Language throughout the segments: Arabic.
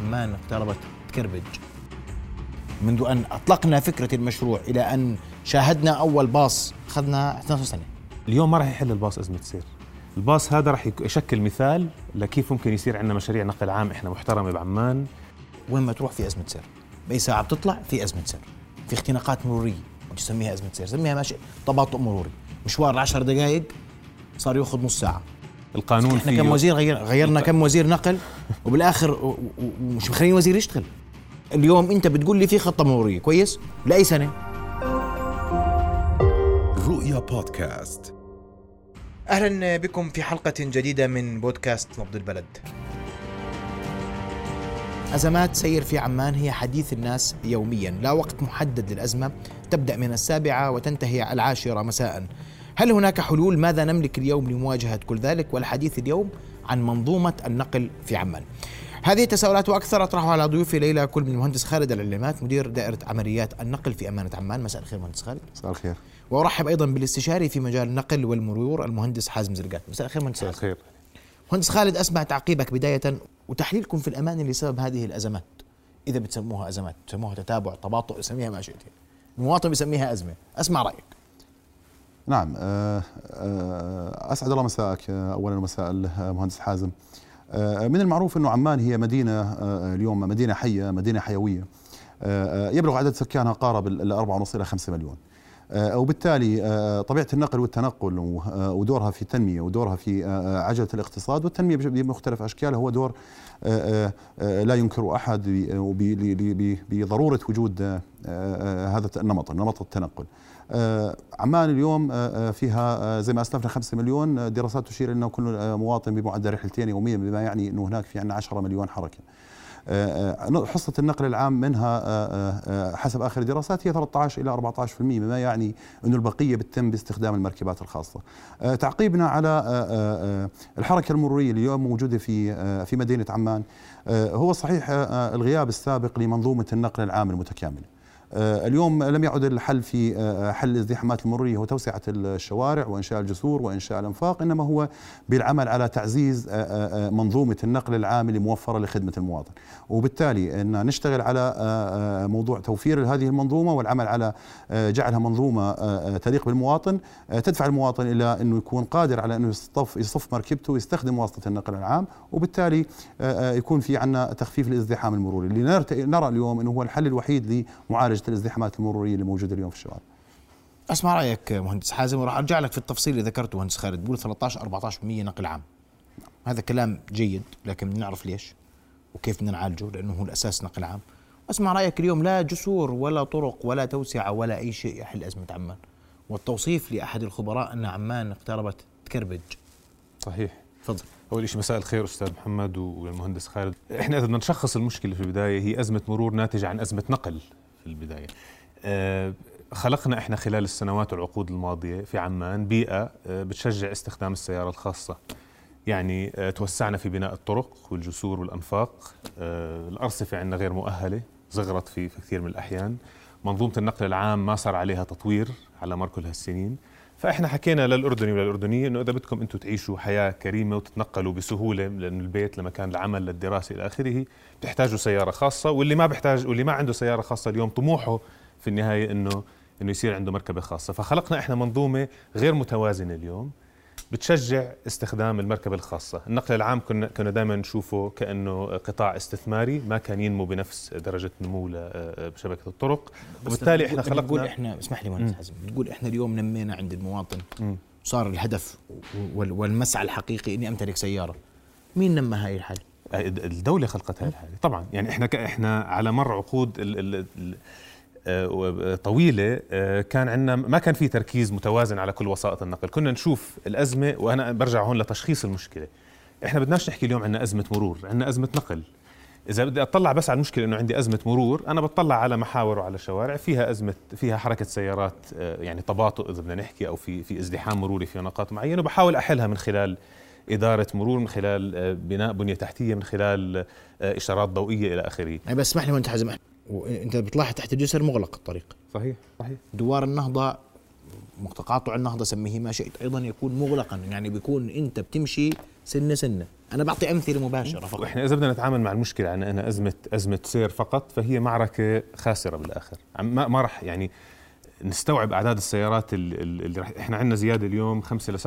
عمان اقتربت تكربج منذ أن أطلقنا فكرة المشروع إلى أن شاهدنا أول باص أخذنا 12 سنة. اليوم ما راح يحل الباص إزمة سير الباص هذا راح يشكل مثال لكيف ممكن يصير عندنا مشاريع نقل عام إحنا محترمة بعمان. وين ما تروح في أزمة سير بأي ساعة بتطلع في أزمة سير في اختناقات مرورية تسميها أزمة سير سميها ماشي تباطؤ مروري. مشوار 10 دقائق صار يأخذ نص ساعة. القانون إحنا كم وزير غير غيرنا كم وزير نقل وبالآخر و- و- ومش مخلين وزير يشتغل. اليوم أنت بتقول لي في خطة مروريه كويس؟ لأي سنة؟ رؤيا بودكاست. أهلا بكم في حلقة جديدة من بودكاست نبض البلد. أزمات سير في عمان هي حديث الناس يوميا. لا وقت محدد للأزمة تبدأ من السابعة وتنتهي العاشرة مساء. هل هناك حلول؟ ماذا نملك اليوم لمواجهة كل ذلك؟ والحديث اليوم عن منظومة النقل في عمان. هذه التساؤلات وأكثر أطرحها على ضيوفي ليلى كل من المهندس خالد العلمات مدير دائرة عمليات النقل في أمانة عمان. مساء الخير مهندس خالد. مساء الخير. وأرحب أيضا بالاستشاري في مجال النقل والمرور المهندس حازم زرقات مساء الخير مهندس خالد. خير مهندس خالد أسمع تعقيبك بداية وتحليلكم في الأمان لسبب هذه الأزمات. إذا بتسموها أزمات بتسموها تتابع تباطؤ سميها ما شئت. المواطن بيسميها أزمة. أسمع رأيك. نعم آه، آه، أسعد الله مساءك آه، اولا مساء المهندس حازم. من المعروف إنه عمان هي مدينة اليوم مدينة حية مدينة حيوية. يبلغ عدد سكانها قارب ال 4.5 إلى 5 مليون. وبالتالي آه، طبيعة النقل والتنقل آه، ودورها في التنمية ودورها في آه، عجلة الاقتصاد. والتنمية بمختلف اشكالها هو دور آه، آه، آه، لا ينكر أحد بضرورة وجود آه، آه، هذا النمط نمط التنقل. آه، عمان اليوم آه، آه، فيها آه، زي ما أسلفنا 5 مليون آه، دراسات تشير إنه كل آه، مواطن بمعدل رحلتين يوميا بما يعني إنه هناك في عندنا 10 مليون حركة. آه، آه، حصة النقل العام منها آه، حسب آخر الدراسات هي 13 إلى 14% بما يعني أنه البقية بتتم باستخدام المركبات الخاصة. تعقيبنا على الحركة المرورية اليوم موجودة في في مدينة عمان. هو صحيح الغياب السابق لمنظومة النقل العام المتكاملة. اليوم لم يعد الحل في آه، حل الازدحامات المروريه هو توسعه الشوارع وإنشاء الجسور وإنشاء الأنفاق إنما هو بالعمل على تعزيز آه، آه، آه، منظومة النقل العام اللي موفرة لخدمة المواطن. وبالتالي إن نشتغل على آه، آه، موضوع توفير هذه المنظومة والعمل على آه، جعلها منظومة آه، آه، تليق بالمواطن آه، تدفع المواطن إلى إنه يكون قادر على إنه يصطف يصف مركبته ويستخدم واسطة النقل العام وبالتالي آه، آه، يكون في عندنا تخفيف الازدحام المروري اللي نرى اليوم إنه هو الحل الوحيد لمعالجه الازدحامات المروريه اللي موجودة اليوم في الشوارع. أسمع رأيك مهندس حازم وراح أرجع لك في التفصيل اللي ذكرته مهندس خالد. بقول 13 14% نقل عام. هذا كلام جيد لكن بدنا نعرف ليش وكيف بدنا نعالجه لأنه هو الأساس نقل عام. أسمع رأيك اليوم لا جسور ولا طرق ولا توسعة ولا أي شيء يحل أزمة عمان. والتوصيف لأحد الخبراء أن عمان اقتربت تكربج. صحيح. تفضل. أول شيء مساء الخير أستاذ محمد والمهندس خالد. إحنا إذا بدنا نشخص المشكلة في البداية هي أزمة مرور ناتجة عن أزمة نقل. في البداية. آه، خلقنا إحنا خلال السنوات والعقود الماضية في عمان بيئة آه، بتشجع استخدام السيارة الخاصة. يعني آه، توسعنا في بناء الطرق والجسور والأنفاق. آه، الأرصفة عندنا غير مؤهلة زغرت في كثير من الأحيان. منظومة النقل العام ما صار عليها تطوير على مر كل هالسنين. فإحنا حكينا للأردني وللأردنية إنه إذا بدكم أنتم تعيشوا حياة كريمة وتتنقلوا بسهولة لأن البيت لمكان العمل للدراسة إلى آخره بتحتاجوا سيارة خاصة واللي ما بيحتاج واللي ما عنده سيارة خاصة اليوم طموحه في النهاية إنه إنه يصير عنده مركبة خاصة. فخلقنا إحنا منظومة غير متوازنة اليوم. بتشجع استخدام المركبة الخاصة. النقل العام كنا كنا دائما نشوفه كأنه قطاع استثماري ما كان ينمو بنفس درجة نمو ل- بشبكة الطرق. وبالتالي إحنا بتقول خلقنا إحنا اسمح لي مهندس حازم بتقول إحنا اليوم نمينا عند المواطن. مم. صار الهدف وال- والمسعى الحقيقي إني أمتلك سيارة. مين نمى هاي الحالة؟ الدولة خلقت هاي الحالة. طبعا يعني إحنا إحنا على مر عقود ال ال ال آه، طويلة آه، كان عندنا ما كان في تركيز متوازن على كل وسائط النقل. كنا نشوف الأزمة وأنا برجع هون لتشخيص المشكلة. إحنا بدناش نحكي اليوم عندنا أزمة مرور عندنا أزمة نقل. إذا بدي أطلع بس على المشكلة إنه عندي أزمة مرور أنا بطلع على محاور وعلى شوارع فيها أزمة فيها حركة سيارات آه، يعني تباطؤ إذا بدنا نحكي أو في في ازدحام مروري في نقاط معينة وبحاول أحلها من خلال إدارة مرور من خلال آه، بناء بنية تحتية من خلال آه، إشارات ضوئية إلى آخره. يعني بس اسمح لي مهندس حازم وانت بتلاحظ تحت الجسر مغلق الطريق. صحيح. صحيح. دوار النهضة تقاطع النهضة سميه ما شئت أيضا يكون مغلقا يعني بيكون أنت بتمشي سنة سنة. أنا بعطي أمثلة مباشرة فقط. وإحنا إذا بدنا نتعامل مع المشكلة عن انها أزمة أزمة سير فقط فهي معركة خاسرة بالآخر. ما ما راح يعني نستوعب أعداد السيارات اللي, اللي رح إحنا عندنا زيادة اليوم 5 ل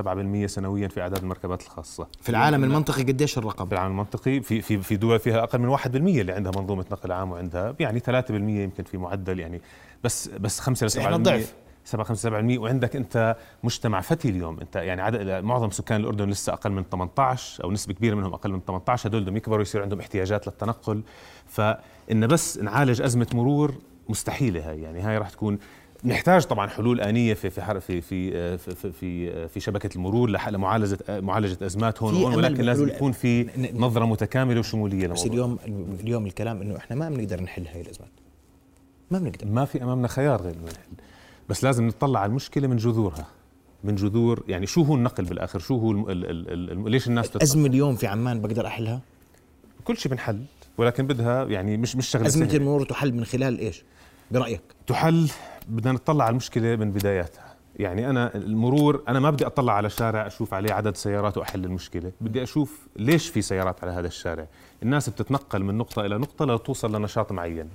7% سنويا في أعداد المركبات الخاصة. في العالم المنطقي قديش الرقم؟ في العالم المنطقي في في في دول فيها أقل من 1% اللي عندها منظومة نقل عام وعندها يعني 3% يمكن في معدل يعني. بس بس 5 ل 7% إحنا الضعف. 7 5 7% وعندك أنت مجتمع فتي اليوم. أنت يعني عدد معظم سكان الأردن لسه أقل من 18 أو نسبة كبيرة منهم أقل من 18 هدول بدهم يكبروا يصير عندهم احتياجات للتنقل. فإن بس نعالج أزمة مرور مستحيلة هاي. يعني هاي راح تكون نحتاج طبعا حلول آنية في في حر- في في في في, في, شبكة المرور لح- لمعالجة معالجة أزمات هون وهون ولكن لازم يكون في ن- ن- نظرة متكاملة وشمولية بس اليوم اليوم الكلام إنه إحنا ما بنقدر نحل هاي الأزمات. ما بنقدر. ما في أمامنا خيار غير إنه نحل. بس لازم نطلع على المشكلة من جذورها. من جذور يعني شو هو النقل بالآخر؟ شو هو الم... ال... ال... ال... ليش الناس تتنقل أزمة اليوم في عمان بقدر أحلها؟ كل شيء بنحل ولكن بدها يعني مش مش شغلة أزمة. المرور تحل من خلال إيش؟ برأيك؟ تحل بدنا نطلع على المشكلة من بداياتها. يعني أنا المرور أنا ما بدي أطلع على شارع أشوف عليه عدد سيارات وأحل المشكلة. بدي أشوف ليش في سيارات على هذا الشارع. الناس بتتنقل من نقطة إلى نقطة لتوصل لنشاط معين.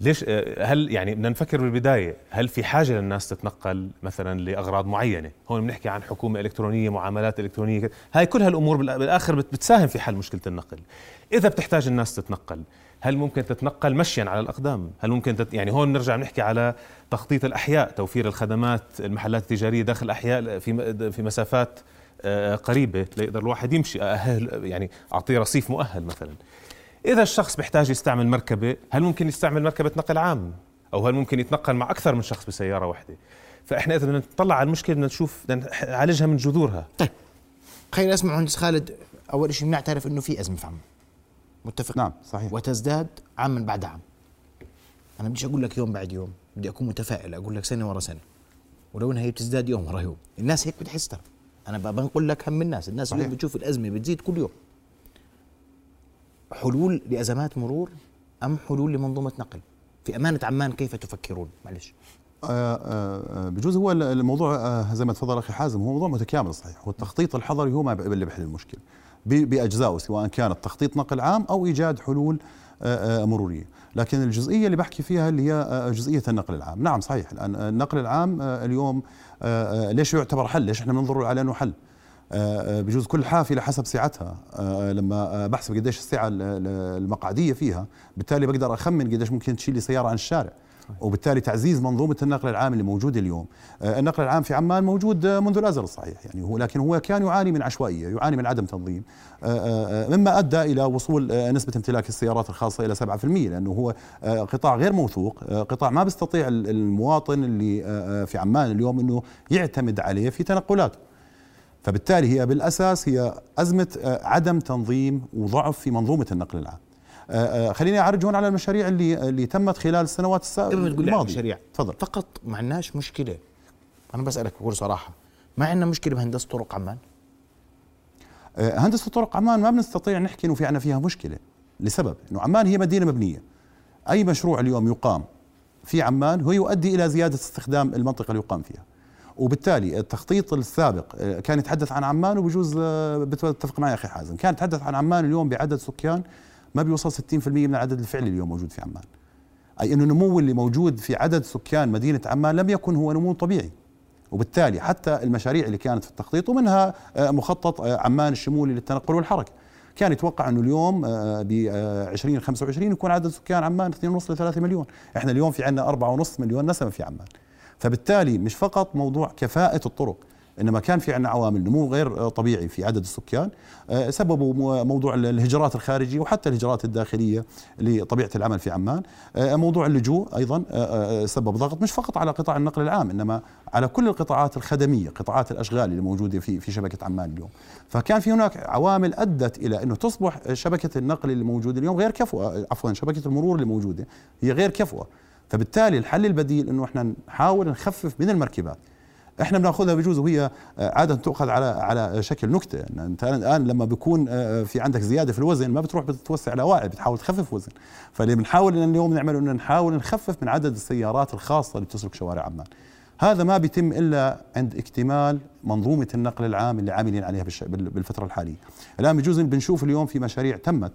ليش آه، هل يعني بدنا نفكر بالبداية. هل في حاجة للناس تتنقل مثلا لأغراض معينة؟ هون بنحكي عن حكومة إلكترونية معاملات إلكترونية. هاي كل هالامور بالآخر بت- بتساهم في حل مشكلة النقل. إذا بتحتاج الناس تتنقل هل ممكن تتنقل مشيا على الأقدام؟ هل ممكن تت... يعني هون نرجع نحكي على تخطيط الأحياء توفير الخدمات المحلات التجارية داخل الاحياء في في مسافات آه، قريبة ليقدر الواحد يمشي أهل يعني اعطيه رصيف مؤهل مثلا. إذا الشخص بيحتاج يستعمل مركبة هل ممكن يستعمل مركبة نقل عام؟ أو هل ممكن يتنقل مع أكثر من شخص بسيارة واحدة؟ فإحنا إذا بدنا نطلع على المشكلة بدنا نشوف بدنا نعالجها من جذورها. طيب خلينا نسمع مهندس خالد. أول شيء بنعترف إنه في أزمة في عمان متفق. نعم صحيح. وتزداد عاما بعد عام. أنا بديش أقول لك يوم بعد يوم بدي أكون متفائل أقول لك سنة ورا سنة. ولو إنها هي بتزداد يوم ورا يوم. الناس هيك بتحس ترى. أنا بنقول لك هم الناس. الناس صحيح. اللي بتشوف الأزمة بتزيد كل يوم. حلول لأزمات مرور أم حلول لمنظومة نقل؟ في أمانة عمان كيف تفكرون؟ معلش. آه، آه، بجوز هو الموضوع آه، زي ما تفضل أخي حازم هو موضوع متكامل صحيح. هو التخطيط الحضري هو ما اللي بيحل المشكلة. باجزائه سواء كانت تخطيط نقل عام أو إيجاد حلول آه، آه، مرورية. لكن الجزئية اللي بحكي فيها اللي هي آه، جزئية النقل العام. نعم صحيح. الآن النقل العام اليوم ليش يعتبر حل؟ ليش إحنا بننظر على أنه حل؟ بجوز كل حافله حسب سعتها. لما بحسب قديش السعة ال- ال- المقعدية فيها بالتالي بقدر أخمن قديش ممكن تشيل لي سيارة عن الشارع. وبالتالي تعزيز منظومة النقل العام اللي موجودة اليوم. آه، النقل العام في عمان موجود آه، منذ الأزل صحيح. يعني هو لكن هو كان يعاني من عشوائية يعاني من عدم تنظيم. آه، مما أدى إلى وصول نسبة امتلاك السيارات الخاصة إلى 7% لأنه هو قطاع غير موثوق قطاع ما بيستطيع ال- المواطن اللي في عمان اليوم إنه يعتمد عليه في تنقلاته. فبالتالي هي بالأساس هي أزمة عدم تنظيم وضعف في منظومة النقل العام. آه، آه، خليني أعرج هون على المشاريع اللي اللي تمت خلال السنوات السابقه قبل ما تقول لي المشاريع تفضل. فقط ما عندناش مشكلة. أنا بسألك بكل صراحة ما عندنا مشكلة بهندسة طرق عمان؟ آه، هندسة طرق عمان ما بنستطيع نحكي إنه في عنا فيها مشكلة. لسبب إنه عمان هي مدينة مبنية. أي مشروع اليوم يقام في عمان هو يؤدي إلى زيادة استخدام المنطقة اللي يقام فيها. وبالتالي التخطيط السابق كان يتحدث عن عمان وبجوز بتتفق معي أخي حازم، كان يتحدث عن عمان اليوم بعدد سكان ما بيوصل 60% من العدد الفعلي اليوم موجود في عمان. أي أنه النمو اللي موجود في عدد سكان مدينة عمان لم يكن هو نمو طبيعي. وبالتالي حتى المشاريع اللي كانت في التخطيط ومنها آه، مخطط آه، عمان الشمولي للتنقل والحركة كان يتوقع أنه اليوم ب 2025 يكون عدد سكان عمان 2.5 ل 3 مليون، إحنا اليوم في عندنا 4.5 مليون نسمة في عمان. فبالتالي مش فقط موضوع كفاءة الطرق إنما كان في عندنا عوامل نمو غير آه، طبيعي في عدد السكان آه، سببوا مو- موضوع الهجرات الخارجية وحتى الهجرات الداخلية لطبيعة العمل في عمان. آه، موضوع اللجوء أيضا آه، آه، سبب ضغط مش فقط على قطاع النقل العام إنما على كل القطاعات الخدمية قطاعات الأشغال اللي موجودة في في شبكة عمان اليوم. فكان في هناك عوامل أدت إلى إنه تصبح شبكة النقل اللي موجودة اليوم غير كفؤة عفوا شبكة المرور اللي موجودة هي غير كفؤة. فبالتالي الحل البديل إنه إحنا نحاول نخفف من المركبات. إحنا بنأخذها بجوز وهي آه، عادة تؤخذ على على شكل نكتة. إن أنت الآن لما بيكون آه، في عندك زيادة في الوزن ما بتروح بتتوسع لاواعي بتحاول تخفف وزن. فاللي بنحاول إن اليوم نعمله إنه نحاول نخفف من عدد السيارات الخاصة اللي بتسلك شوارع عمان. هذا ما بيتم إلا عند اكتمال منظومة النقل العام اللي عاملين عليها بالفترة الحالية. الآن بجوز بنشوف اليوم في مشاريع تمت. آه،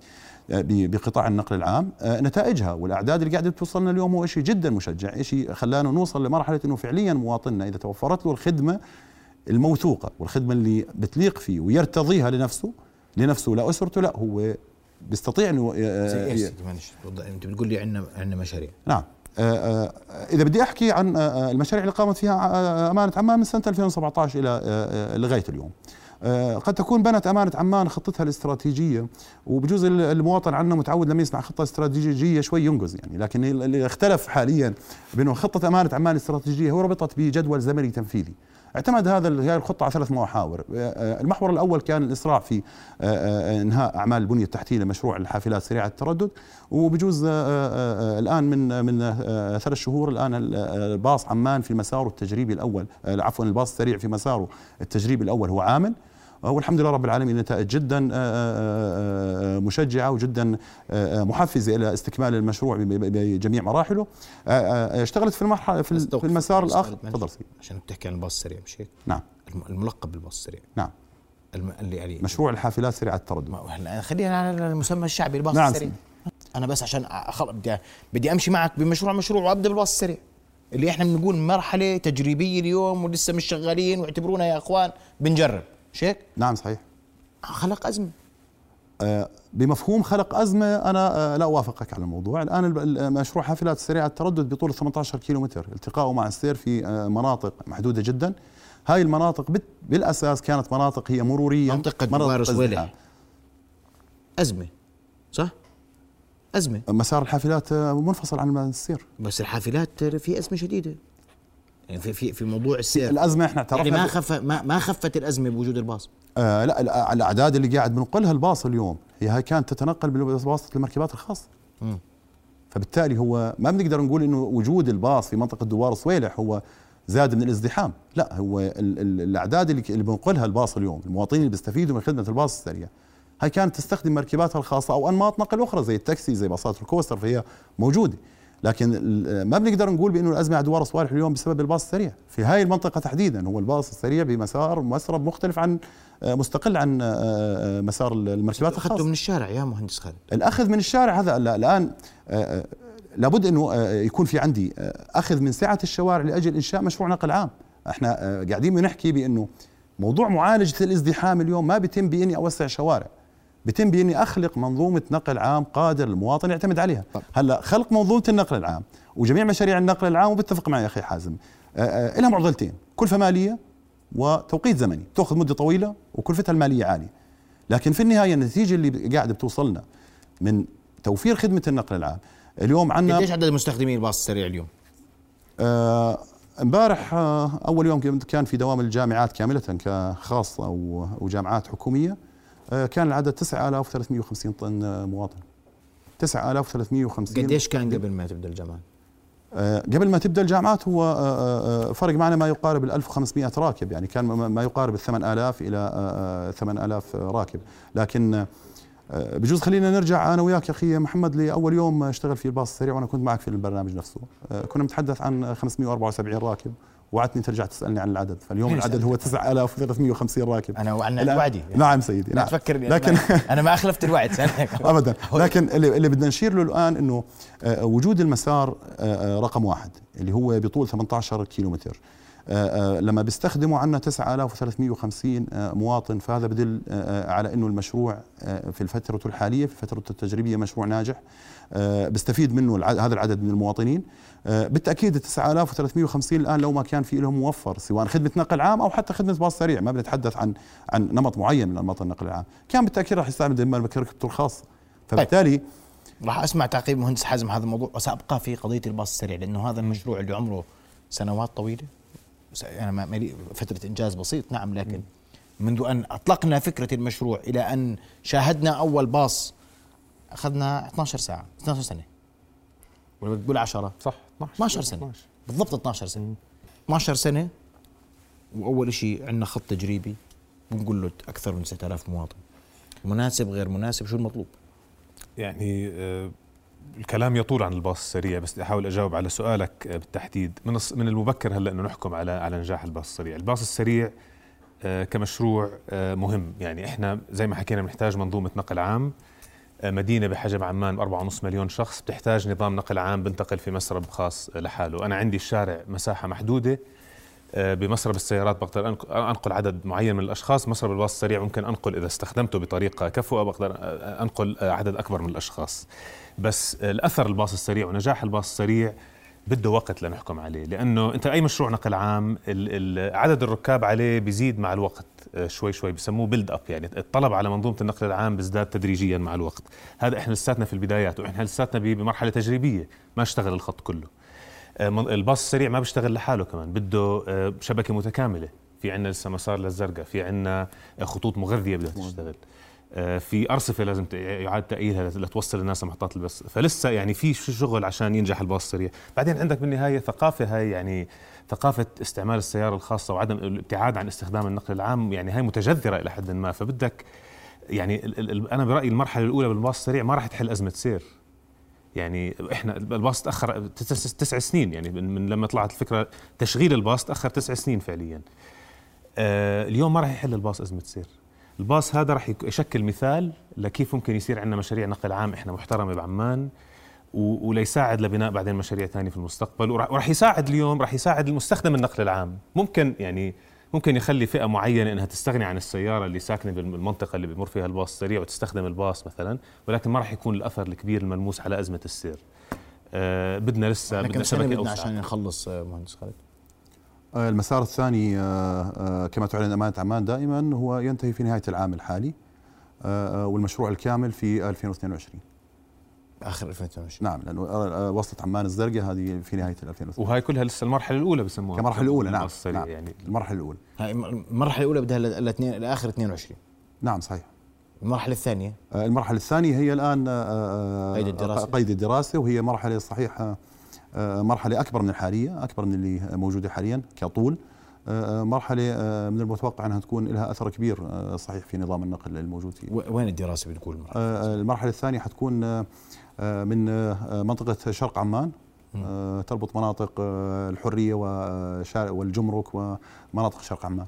بقطاع النقل العام آه، نتائجها والأعداد اللي قاعدة توصلنا اليوم هو شيء جدا مشجع شيء خلانا نوصل لمرحلة إنه فعليا مواطننا إذا توفرت له الخدمة الموثوقة والخدمة اللي بتليق فيه ويرتضيها لنفسه لنفسه لاسرته لا هو بيستطيع إنه آه، زي إيش ي- معلش أنت بتقول لي عندنا عندنا مشاريع. نعم آه، آه، إذا بدي أحكي عن آه، آه، المشاريع اللي قامت فيها آه، أمانة عمان من سنة 2017 إلى آه، آه، لغاية اليوم. آه، قد تكون بنت أمانة عمان خطتها الاستراتيجية وبجوز ال- المواطن عندنا متعود لما يسمع خطة استراتيجية شوي ينقز يعني. لكن اللي اختلف حاليا بأنه خطة أمانة عمان الاستراتيجية هو ربطت بجدول زمني تنفيذي. اعتمد هذا هذه الخطة على ثلاث محاور. آه، آه، المحور الأول كان الإسراع في آه، آه، إنهاء أعمال البنية التحتية لمشروع الحافلات سريعة التردد. وبجوز آه، آه، آه، الآن من من آه، ثلاث شهور الآن ال- آه، الباص عمان في مساره التجريبي الأول آه، عفوا الباص السريع في مساره التجريبي الأول هو عامل. آه، والحمد لله رب العالمين نتائج جدا آه، آه، آه، مشجعة وجدا محفزة إلى استكمال المشروع بجميع مراحله. اشتغلت في المرحلة في. في المسار الآخر. تفضل عشان بتحكي عن الباص السريع مش هيك؟ نعم. الم- الملقب بالباص السريع. نعم. الم... اللي يعني مشروع الحافلات سريعه التردد. خلينا على المسمى الشعبي الباص نعم السريع. أنا بس عشان أخل... بدي بدي أمشي معك بمشروع مشروع وأبدأ بالباص السريع. اللي إحنا بنقول مرحلة تجريبية اليوم ولسه مش شغالين واعتبرونا يا إخوان بنجرب. مش هيك؟ نعم صحيح. خلق أزمة. آه، بمفهوم خلق أزمة أنا آه، لا أوافقك على الموضوع. الآن المشروع حافلات سريعة التردد بطول 18 كيلومتر. التقاؤه مع السير في آه، مناطق محدودة جدا. هاي المناطق بت- بالأساس كانت مناطق هي مرورية. منطقة ازدحام. صويلح. أزمة صح؟ أزمة. مسار الحافلات منفصل عن السير. بس الحافلات في أزمة شديدة. يعني في في في موضوع السير. الأزمة إحنا اعترفنا يعني ما خف ما ما خفت الأزمة بوجود الباص؟ آه لا لا، الأعداد اللي قاعد بنقلها الباص اليوم هي كانت تتنقل بواسطة المركبات الخاصة. مم. فبالتالي هو ما بنقدر نقول إنه وجود الباص في منطقة دوار صويلح هو زاد من الازدحام. لا هو ال- ال- الأعداد اللي اللي بنقلها الباص اليوم المواطنين اللي بيستفيدوا من خدمة الباص السريع هاي كانت تستخدم مركباتها الخاصة أو أنماط نقل أخرى زي التاكسي زي باصات الكوستر فهي موجودة. لكن ما بنقدر نقول بأنه الأزمة على دوار صويلح اليوم بسبب الباص السريع. في هاي المنطقة تحديدا هو الباص السريع بمسار مسرب مختلف عن آه، مستقل عن آه، آه، مسار المركبات اخذته الخاصة. من الشارع يا مهندس خالد. الأخذ من الشارع هذا لا- الآن لابد أنه يكون في عندي أخذ من سعة الشوارع لأجل إنشاء مشروع نقل عام. إحنا قاعدين بنحكي بأنه موضوع معالجة الازدحام اليوم ما بيتم بأني أوسع شوارع. بيتم باني أخلق منظومة نقل عام قادر المواطن يعتمد عليها طب. هلأ خلق منظومة النقل العام وجميع مشاريع النقل العام وبتفق معي يا أخي حازم آه، آه، لها معضلتين كلفه مالية وتوقيت زمني تأخذ مدة طويلة وكلفتها المالية عالية لكن في النهاية النتيجة اللي قاعدة بتوصلنا من توفير خدمة النقل العام اليوم عندنا قديش عدد مستخدمي الباص السريع اليوم؟ آه، امبارح آه، أول يوم كان في دوام الجامعات كاملة كخاصة وجامعات حكومية آه، كان العدد 9350 طن آه، مواطن. 9350 قديش كان قبل ما تبدأ الجامعة؟ آه، قبل ما تبدأ الجامعات هو آه، آه، فرق معنا ما يقارب ال 1500 راكب يعني كان ما- يقارب ال 8000 إلى آه، آه، 8000 راكب. لكن آه، بجوز خلينا نرجع أنا وياك يا أخي محمد لأول يوم اشتغل فيه الباص السريع وأنا كنت معك في البرنامج نفسه. آه، كنا نتحدث عن 574 راكب. وعدتني ترجع تسألني عن العدد. فاليوم العدد هو 9350 راكب. أنا وعنا الآن- وعدي نعم سيدي نعم تفكر لكن أنا ما أخلفت الوعد. ابدا. لكن اللي, اللي بدنا نشير له الآن إنه آه، وجود المسار آه، آه، رقم واحد اللي هو بطول 18 كيلومتر. لما بيستخدموا عنا 9350 آه، مواطن فهذا بدل على إنه المشروع في الفترة الحالية في الفترة التجريبية مشروع ناجح. بيستفيد منه هذا العدد من المواطنين. آه، بالتأكيد ال 9350 الآن لو ما كان في لهم موفر سواء خدمة نقل عام أو حتى خدمة باص سريع ما بنتحدث عن عن نمط معين من انماط النقل العام. كان بالتأكيد راح يستعمل دائما ركبته الخاصه فبالتالي راح أسمع تعقيب مهندس حازم هذا الموضوع. وسأبقى في قضية الباص السريع لأنه هذا المشروع اللي عمره سنوات طويلة. أنا ما ما لي فترة إنجاز بسيط نعم لكن منذ أن أطلقنا فكرة المشروع إلى أن شاهدنا أول باص أخذنا 12 ساعة 12 سنة. ولا بتقول 10 صح 12 سنة. بالضبط 12 سنة. 12 سنة وأول شيء عندنا خط تجريبي بنقول له أكثر من 6000 مواطن. مناسب غير مناسب شو المطلوب؟ يعني آه، الكلام يطول عن الباص السريع بس بدي أحاول أجاوب على سؤالك بالتحديد. من من المبكر هلأ إنه نحكم على على نجاح الباص السريع، الباص السريع آه، كمشروع آه، مهم. يعني إحنا زي ما حكينا بنحتاج منظومة نقل عام. آه، مدينة بحجم عمان 4.5 مليون شخص بتحتاج نظام نقل عام بنتقل في مسرب خاص لحاله، أنا عندي الشارع مساحة محدودة بمسرب السيارات بقدر أنقل عدد معين من الأشخاص. مسرب الباص السريع ممكن أنقل إذا استخدمته بطريقة كفؤة بقدر أنقل عدد أكبر من الأشخاص. بس الأثر الباص السريع ونجاح الباص السريع بده وقت لنحكم عليه لأنه أنت أي مشروع نقل عام عدد الركاب عليه بيزيد مع الوقت آه، شوي شوي بسموه build up يعني الطلب على منظومة النقل العام بيزداد تدريجيا مع الوقت. هذا إحنا لساتنا في البدايات وإحنا لساتنا بمرحلة تجريبية ما اشتغل الخط كله. آه، الباص السريع ما بيشتغل لحاله كمان بده آه، شبكة متكاملة. في عندنا لسه مسار للزرقاء في عندنا خطوط مغذية بدها تشتغل. في أرصفة لازم يعاد تاهيلها لتوصل الناس لمحطات البث فلسه يعني في شغل عشان ينجح الباص السريع. بعدين عندك بالنهاية ثقافة هاي يعني ثقافة استعمال السيارة الخاصة وعدم الابتعاد عن استخدام النقل العام يعني هاي متجذرة إلى حد ما. فبدك يعني أنا برأيي المرحلة الأولى بالباص السريع ما راح تحل أزمة سير يعني إحنا الباص تأخر تسع, تسع سنين. يعني من لما طلعت الفكرة تشغيل الباص تأخر تسع سنين فعليا. آه اليوم ما راح يحل الباص أزمة سير الباص هذا راح يشكل مثال لكيف ممكن يصير عندنا مشاريع نقل عام. إحنا محترمة بعمان وليساعد لبناء بعدين مشاريع ثانية في المستقبل وراح يساعد اليوم راح يساعد المستخدم النقل العام. ممكن يعني ممكن يخلي فئة معينة إنها تستغني عن السيارة اللي ساكنة بالمنطقة اللي بمر فيها الباص السريع وتستخدم الباص مثلا ولكن ما راح يكون الأثر الكبير الملموس على أزمة السير. أه بدنا لسه بدنا شبكة بدنا عشان نخلص آه، مهندس خالد؟ آه، المسار الثاني آه، كما تعلن أمانة عمان دائما هو ينتهي في نهاية العام الحالي والمشروع الكامل في 2022 آخر 2022 نعم لأنه وصلت عمان الزرقاء هذه في نهاية 2022 وهي كلها لسه المرحلة الأولى بسموها. كمرحلة الأولى نعم, نعم يعني. المرحلة الأولى. هاي المرحلة الأولى بدها لاثنين لآخر 22 نعم صحيح. المرحلة الثانية؟ المرحلة الثانية هي الآن قيد الدراسة. قيد الدراسة وهي مرحلة صحيح مرحلة أكبر من الحالية أكبر من اللي موجودة حاليا كطول. مرحلة من المتوقع أنها تكون لها أثر كبير صحيح في نظام النقل الموجود فيه. وين الدراسة بتقول المرحلة الثانية حتكون من منطقة شرق عمان. تربط مناطق الحرية والجمرك ومناطق شرق عمان.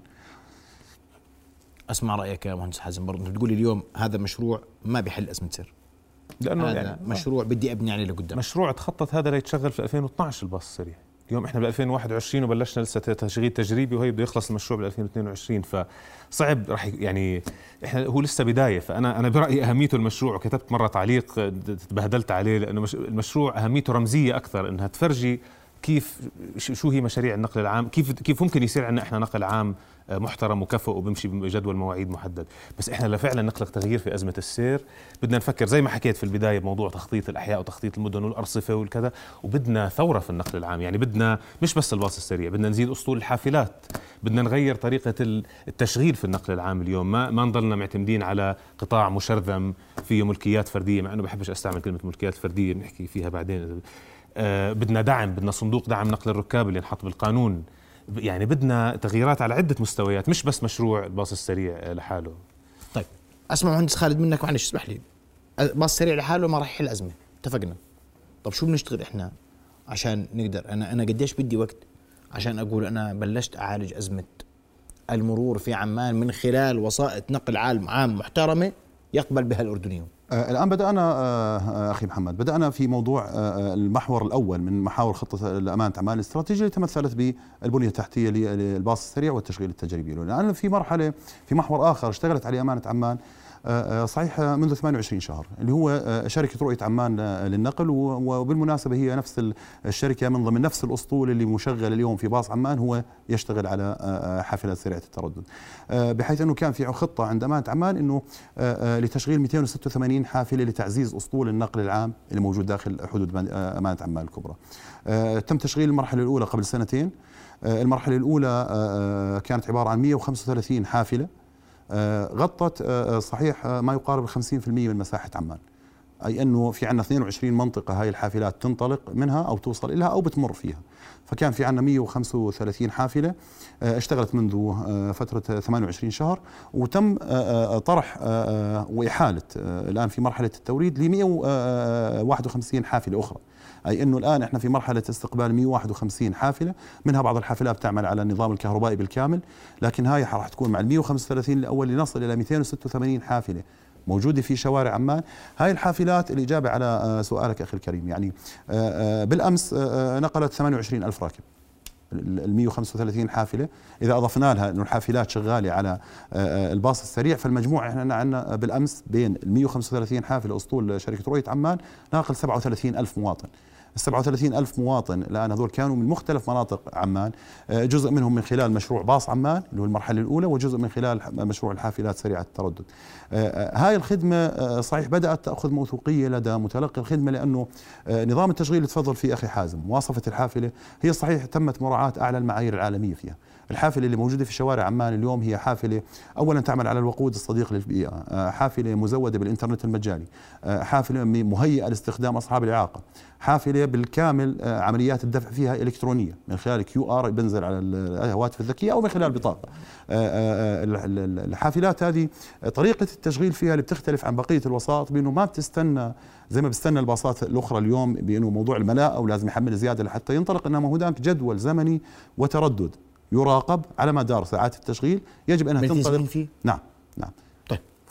أسمع رأيك يا مهندس حازم برضه أنت بتقولي اليوم هذا مشروع ما بيحل أزمة سر. لأنه هذا يعني مشروع بدي أبني عليه لقدام. مشروع تخطط هذا ليتشغل في 2012 الباص السريع. اليوم إحنا ب 2021 وبلشنا لسه تشغيل تجريبي وهي بده يخلص المشروع بال 2022 فصعب راح يعني إحنا هو لسه بداية. فانا أنا برأيي أهميته المشروع وكتبت مرة تعليق تبهدلت عليه لأنه المشروع أهميته رمزية أكثر إنها تفرجي كيف شو هي مشاريع النقل العام كيف كيف ممكن يصير عندنا إحنا نقل عام محترم وكفؤ وبمشي بجدول مواعيد محدد. بس إحنا لفعلا نخلق تغيير في أزمة السير. بدنا نفكر زي ما حكيت في البداية بموضوع تخطيط الأحياء وتخطيط المدن والأرصفة والكذا وبدنا ثورة في النقل العام. يعني بدنا مش بس الباص السريع بدنا نزيد أسطول الحافلات. بدنا نغير طريقة التشغيل في النقل العام اليوم. ما ما نضلنا معتمدين على قطاع مشرذم فيه ملكيات فردية. مع إنه بحبش أستعمل كلمة ملكيات فردية بنحكي فيها بعدين. آه بدنا دعم بدنا صندوق دعم نقل الركاب اللي انحط بالقانون. يعني بدنا تغييرات على عدة مستويات مش بس مشروع الباص السريع لحاله. طيب أسمع مهندس خالد منك معلش اسمح لي. باص سريع لحاله ما راح يحل أزمة. اتفقنا. طب شو بنشتغل إحنا عشان نقدر؟ أنا أنا قديش بدي وقت عشان أقول أنا بلشت أعالج أزمة المرور في عمان من خلال وسائط نقل عام محترمة يقبل بها الأردنيون. آه، الآن بدأنا آه، آه، أخي محمد بدأنا في موضوع المحور الأول من محاور خطة الأمانة اعمال الاستراتيجية اللي تمثلت بالبنية التحتية للباص السريع والتشغيل التجريبي. الآن في مرحلة في محور آخر اشتغلت عليه أمانة عمان صحيح منذ 28 شهر اللي هو آه، شركة رؤية عمان للنقل وبالمناسبة هي نفس الشركة من ضمن نفس الأسطول اللي مشغل اليوم في باص عمان هو يشتغل على حافلات سريعة التردد. بحيث أنه كان في خطة عند أمانة عمان أنه لتشغيل 286 حافلة لتعزيز أسطول النقل العام اللي موجود داخل حدود أمانة عمان الكبرى. تم تشغيل المرحلة الأولى قبل سنتين. المرحلة الأولى كانت عبارة عن 135 حافلة. آه، غطت آه، آه، صحيح ما يقارب 50% من مساحة عمان. أي أنه في عندنا 22 منطقة هاي الحافلات تنطلق منها أو توصل لها أو بتمر فيها. فكان في عندنا 135 حافلة آه، اشتغلت منذ آه، فترة 28 شهر وتم آه، طرح وإحالة الآن في مرحلة التوريد ل 151 حافلة أخرى. أي إنه الآن إحنا في مرحلة استقبال 151 حافلة منها بعض الحافلات تعمل على النظام الكهربائي بالكامل لكن هاي راح تكون مع ال 135 الأول لنصل إلى 286 حافلة موجودة في شوارع عمان هاي الحافلات الإجابة على آه، سؤالك أخي الكريم يعني آه، آه، بالأمس نقلت 28 ألف راكب ال 135 حافلة. إذا أضفنا لها إنه الحافلات شغالة على الباص السريع فالمجموع إحنا عندنا بالأمس بين ال 135 حافلة أسطول شركة رؤيه عمان ناقل 37 ألف مواطن. ال 37 ألف مواطن. الآن هذول كانوا من مختلف مناطق عمان. آه، جزء منهم من خلال مشروع باص عمان اللي هو المرحلة الأولى وجزء من خلال مشروع الحافلات سريعة التردد. آه، آه، هاي الخدمة صحيح بدأت تأخذ موثوقية لدى متلقي الخدمة لأنه نظام التشغيل اللي تفضل فيه أخي حازم مواصفة الحافلة هي صحيح تمت مراعاة أعلى المعايير العالمية فيها. الحافلة اللي موجودة في شوارع عمان اليوم هي حافلة أولا تعمل على الوقود الصديق للبيئة حافلة مزودة بالإنترنت المجاني حافلة مهيئة لاستخدام أصحاب الإعاقة حافلة بالكامل آه، عمليات الدفع فيها إلكترونية من خلال QR بنزل على الهواتف الذكية أو من خلال آه، آه، الحافلات هذه طريقة التشغيل فيها اللي بتختلف عن بقية الوسائط بأنه ما بتستنى زي ما بستنى الباصات الأخرى اليوم بأنه موضوع الملاءه ولازم يحمل زيادة لحتى ينطلق إنما هناك جدول زمني وتردد. يراقب على مدار ساعات التشغيل يجب أنها تنطلق فيه؟ نعم نعم.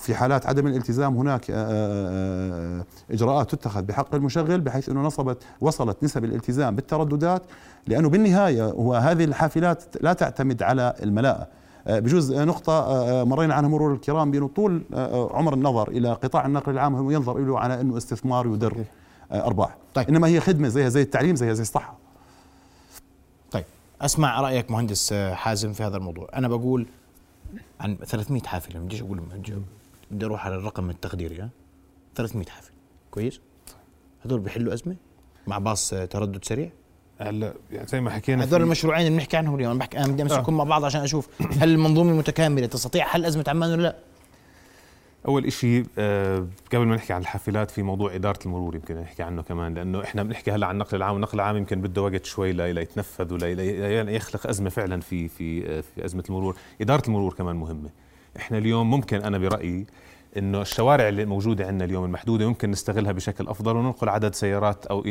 في حالات عدم الالتزام هناك آه، آه، آه، إجراءات تتخذ بحق المشغل بحيث أنه نصبت وصلت نسب الالتزام بالترددات لأنه بالنهاية هو هذه الحافلات لا تعتمد على الملاءه بجوز نقطة مرينا عنها مرور الكرام بأنه طول عمر النظر إلى قطاع النقل العام هو ينظر له على أنه استثمار يدر أرباح. طيب. إنما هي خدمة زيها زي التعليم زيها زي الصحة. أسمع رأيك مهندس حازم في هذا الموضوع. أنا بقول عن 300 حافلة بديش أقول بدي أروح على الرقم التقديري ها؟ 300 حافل كويس؟ هذول بيحلوا أزمة مع باص تردد سريع؟ هلا يعني زي ما حكينا هذول المشروعين اللي بنحكي عنهم اليوم بحكي أنا بدي امسكهم آه. مع بعض عشان أشوف هل المنظومة متكاملة تستطيع حل أزمة عمان ولا لا. أول شيء آه قبل ما نحكي عن الحافلات في موضوع إدارة المرور يمكن نحكي عنه كمان لأنه إحنا بنحكي هلأ عن النقل العام والنقل العام يمكن بده وقت شوي ليتنفذ ولا يخلق أزمة فعلا في في آه، في أزمة المرور. إدارة المرور كمان مهمة. إحنا اليوم ممكن أنا برأيي إنه الشوارع اللي موجودة عندنا اليوم المحدودة ممكن نستغلها بشكل أفضل وننقل عدد سيارات أو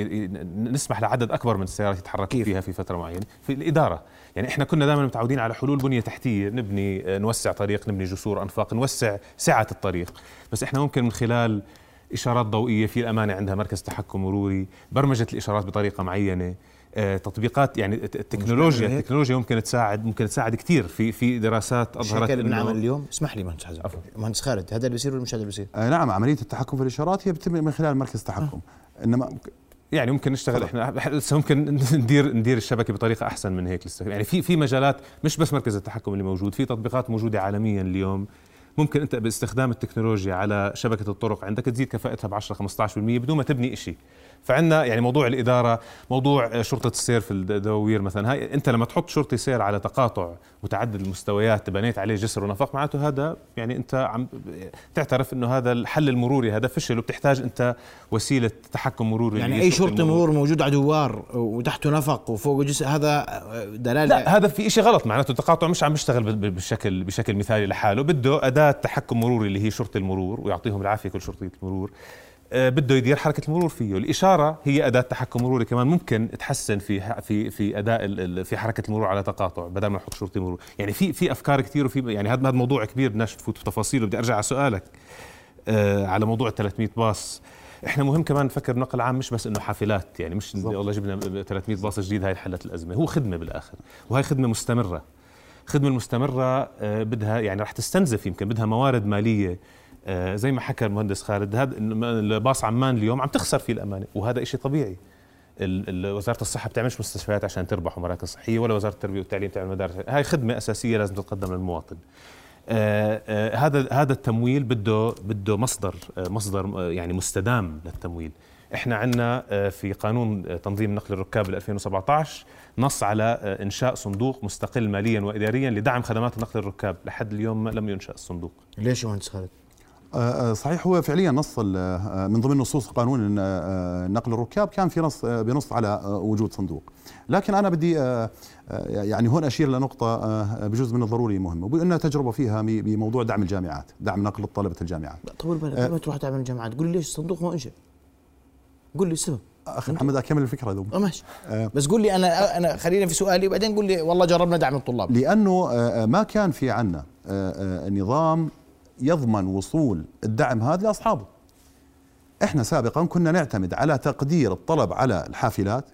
نسمح لعدد أكبر من السيارات يتحركوا فيها في فترة معينة. في الإدارة. يعني إحنا كنا دائما متعودين على حلول بنية تحتية. نبني نوسع طريق نبني جسور أنفاق نوسع سعه الطريق. بس إحنا ممكن من خلال إشارات ضوئية في الأمانة عندها مركز تحكم مروري برمجة الإشارات بطريقة معينة. آه، تطبيقات يعني التكنولوجيا التكنولوجيا ممكن تساعد ممكن تساعد كثير في في دراسات أظهرت إنه بنعمل اليوم. اسمح لي مهندس حزم مهندس خالد هذا اللي بيصير ولا مش هذا اللي بيصير؟ آه نعم عملية التحكم في الإشارات هي بتتم من خلال مركز تحكم. آه. إنما يعني ممكن نشتغل إحنا لسه ممكن ندير ندير الشبكة بطريقة أحسن من هيك يعني في في مجالات مش بس مركز التحكم اللي موجود في تطبيقات موجودة عالميا اليوم. ممكن أنت باستخدام التكنولوجيا على شبكة الطرق عندك تزيد كفاءتها ب 10 15% بدون ما تبني شيء فعندنا يعني موضوع الإدارة موضوع شرطة السير في الدواوير مثلا. هاي أنت لما تحط شرطي سير على تقاطع متعدد المستويات بنيت عليه جسر ونفق معناته هذا يعني أنت عم تعترف إنه هذا الحل المروري هذا فشل وبتحتاج أنت وسيلة تحكم مروري يعني أي شرطي مرور موجود على دوار وتحته نفق وفوقه جسر هذا دلالة لا هذا في شيء غلط. معناته التقاطع مش عم بيشتغل بشكل بشكل مثالي لحاله. بده أداة تحكم مروري اللي هي شرطة المرور ويعطيهم العافية كل شرطيه المرور بده يدير حركة المرور فيه. الإشارة هي أداة تحكم مروري كمان ممكن تحسن في في في أداء في حركة المرور على تقاطع بدل ما نحط شرطي مرور يعني في في أفكار كثير وفي يعني هذا هذا موضوع كبير بدناش نفوت في تفاصيله بدي أرجع على سؤالك آه على موضوع ال 300 باص. إحنا مهم كمان نفكر نقل عام مش بس إنه حافلات يعني مش والله جبنا 300 باص جديد هاي حلت الأزمة. هو خدمة بالآخر وهي خدمة مستمرة. الخدمه المستمره آه بدها يعني رح تستنزف يمكن بدها موارد مالية آه، زي ما حكى المهندس خالد هذا باص عمان اليوم عم تخسر فيه الأمانة وهذا شيء طبيعي. وزارة الصحة بتعملش مستشفيات عشان تربح ومراكز صحية ولا وزارة التربية والتعليم تعمل مدارس. هاي خدمة أساسية لازم تتقدم للمواطن. آه آه هذا هذا التمويل بده بده مصدر آه مصدر آه، يعني مستدام للتمويل. إحنا عندنا آه، في قانون تنظيم نقل الركاب 2017 نص على إنشاء صندوق مستقل ماليا واداريا لدعم خدمات نقل الركاب. لحد اليوم لم ينشأ الصندوق. ليش يا مهندس خالد؟ آه، آه، صحيح هو فعليا نص آه، من ضمن نصوص قانون آه، نقل الركاب كان في نص آه، بنص على آه، وجود صندوق. لكن أنا بدي آه، آه، يعني هون أشير لنقطة آه، بجزء من الضروري مهمة وانها تجربة فيها بموضوع دعم الجامعات دعم نقل طلبه الجامعات. طول بالك آه. قبل ما تروح تعمل جامعات قول لي ليش الصندوق ما انشا قول لي السبب. أخي محمد أكمل الفكرة آه ماشي. آه. بس قول لي أنا أنا خلينا في سؤالي وبعدين قول لي والله جربنا دعم الطلاب. لأنه آه، آه، ما كان في عنا آه، آه، نظام يضمن وصول الدعم هذا لأصحابه. إحنا سابقا كنا نعتمد على تقدير الطلب على الحافلات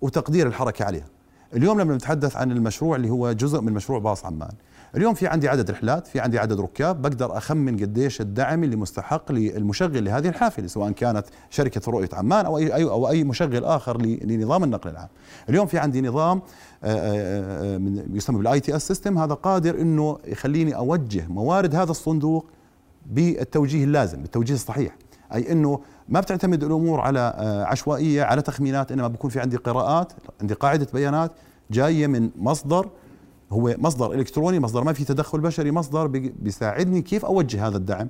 وتقدير الحركة عليها. اليوم لما نتحدث عن المشروع اللي هو جزء من مشروع باص عمان اليوم في عندي عدد رحلات في عندي عدد ركاب بقدر أخمن قديش الدعم اللي مستحق للمشغل لهذه الحافلة سواء كانت شركة رؤية عمان أو اي أو أي مشغل آخر ل- لنظام النقل العام. اليوم في عندي نظام آه، آه، آه، يسمى بال ITS system هذا قادر إنه يخليني أوجه موارد هذا الصندوق بالتوجيه اللازم بالتوجيه الصحيح. أي إنه ما بتعتمد الأمور على عشوائية على تخمينات إنما بكون في عندي قراءات عندي قاعدة بيانات جاية من مصدر هو مصدر إلكتروني مصدر ما في تدخل بشري مصدر بي- بيساعدني كيف أوجه هذا الدعم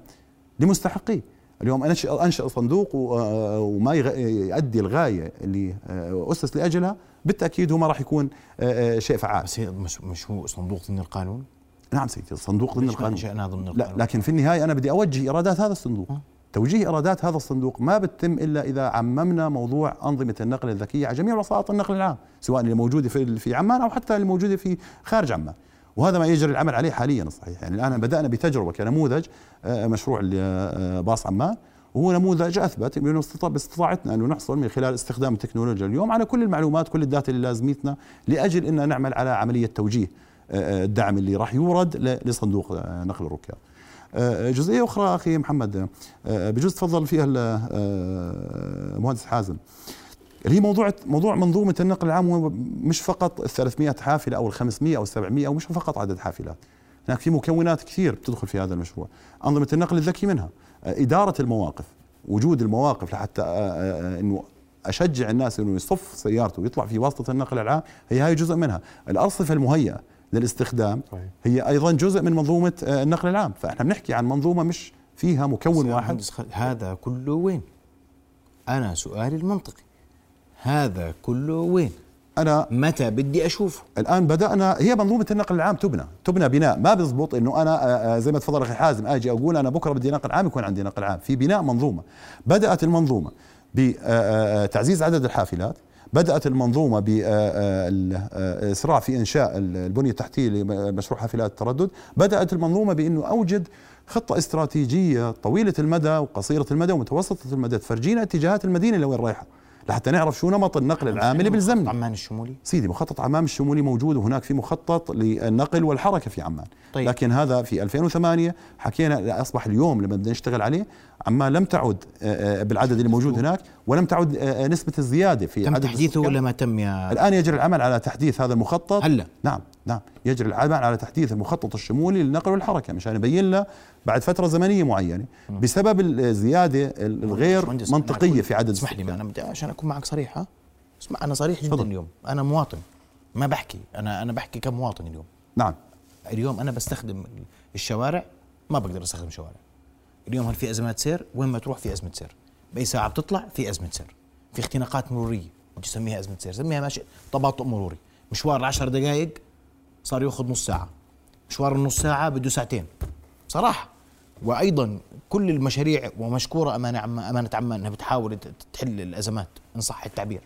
لمستحقيه. اليوم انشئ أنشئ صندوق و- آه، وما يؤدي الغاية اللي آه، أسس لأجلها. بالتأكيد هو ما راح يكون آه، آه، شيء فعال. بس مش مش هو صندوق ضمن القانون؟ نعم سيدي الصندوق ضمن القانون. إنشأناه ضمن لا القانون؟ لكن في النهاية أنا بدي أوجه ايرادات هذا الصندوق. آه. توجيه ايرادات هذا الصندوق ما بتتم إلا إذا عممنا موضوع أنظمة النقل الذكية على جميع وسائط النقل العام سواء اللي موجودة في في عمان أو حتى اللي موجودة في خارج عمان وهذا ما يجري العمل عليه حاليا صحيح يعني الآن بدأنا بتجربة كنموذج آه، مشروع آه، باص عمان وهو نموذج أثبت انه استطاع- باستطاعتنا أنه نحصل من خلال استخدام التكنولوجيا اليوم على كل المعلومات كل الداتا اللي لازمتنا لأجل إن نعمل على عملية توجيه آه، الدعم اللي راح يورد لصندوق نقل الركاب. آه، جزئية أخرى أخي محمد آه، بجوز تفضل فيها ال- آه، المهندس حازم. اللي هي موضوع موضوع منظومة النقل العام مش فقط ال 300 حافلة أو ال 500 أو ال 700 أو مش فقط عدد حافلات. هناك في مكونات كثير بتدخل في هذا المشروع. أنظمة النقل الذكي منها إدارة المواقف وجود المواقف لحتى إنه أشجع الناس إنه يصف سيارته ويطلع في واسطة النقل العام هي هاي جزء منها. الأرصفة المهيئة للاستخدام. هي أيضا جزء من منظومة آه، النقل العام. فإحنا بنحكي عن منظومة مش فيها مكون واحد. هذا كله وين؟ أنا سؤالي المنطقي. هذا كله وين؟ أنا متى بدي أشوفه؟ الآن بدأنا هي منظومة النقل العام تبنى تبنى بناء. ما بيزبط إنه أنا آه، آه، زي ما تفضل أخي حازم آجي أقول أنا بكرة بدي نقل عام يكون عندي نقل عام. في بناء منظومة. بدأت المنظومة بتعزيز عدد الحافلات. بدأت المنظومة بالاسراع في إنشاء ال- البنية التحتية لمشروع حافلات التردد. بدأت المنظومة بإنه أوجد خطة استراتيجية طويلة المدى وقصيرة المدى ومتوسطة المدى تفرجينا اتجاهات المدينة لوين رايحة. لحتى نعرف شو نمط النقل العام اللي بيلزمنا عمان الشمولي؟ سيدي مخطط عمان الشمولي موجود وهناك في مخطط للنقل والحركة في عمان. طيب. لكن هذا في 2008 حكينا أصبح اليوم لما بدنا نشتغل عليه عمان لم تعد آه، آه، بالعدد اللي موجود هناك ولم تعد آه، نسبة الزيادة في تم عدد تحديثه. ولا ما تم يا الآن يجري العمل على تحديث هذا المخطط. هلا. نعم. نعم. يجري العمل على تحديث المخطط الشمولي للنقل والحركه مشان يبين له بعد فترة زمنية معينة بسبب الزيادة الغير منطقية في عدد اسمح لي أنا بدي عشان أكون معك صريح ها؟ اسمع أنا صريح جدا. تفضل. اليوم. أنا مواطن ما بحكي. أنا أنا بحكي كمواطن اليوم. نعم. اليوم أنا بستخدم الشوارع ما بقدر أستخدم شوارع. اليوم هل في أزمات سير؟ وين ما تروح في أزمة سير. بأي ساعة بتطلع في أزمة سير. في اختناقات مرورية بدي اسميها أزمة سير سميها ماشي تباطؤ مروري. مشوار العشر دقائق صار ياخذ نص ساعة. مشوار النص ساعة بده ساعتين. صراحة. وأيضا كل المشاريع ومشكورة أمانة عم أمانة عمان إنها بتحاول تحل الأزمات إن صح التعبير.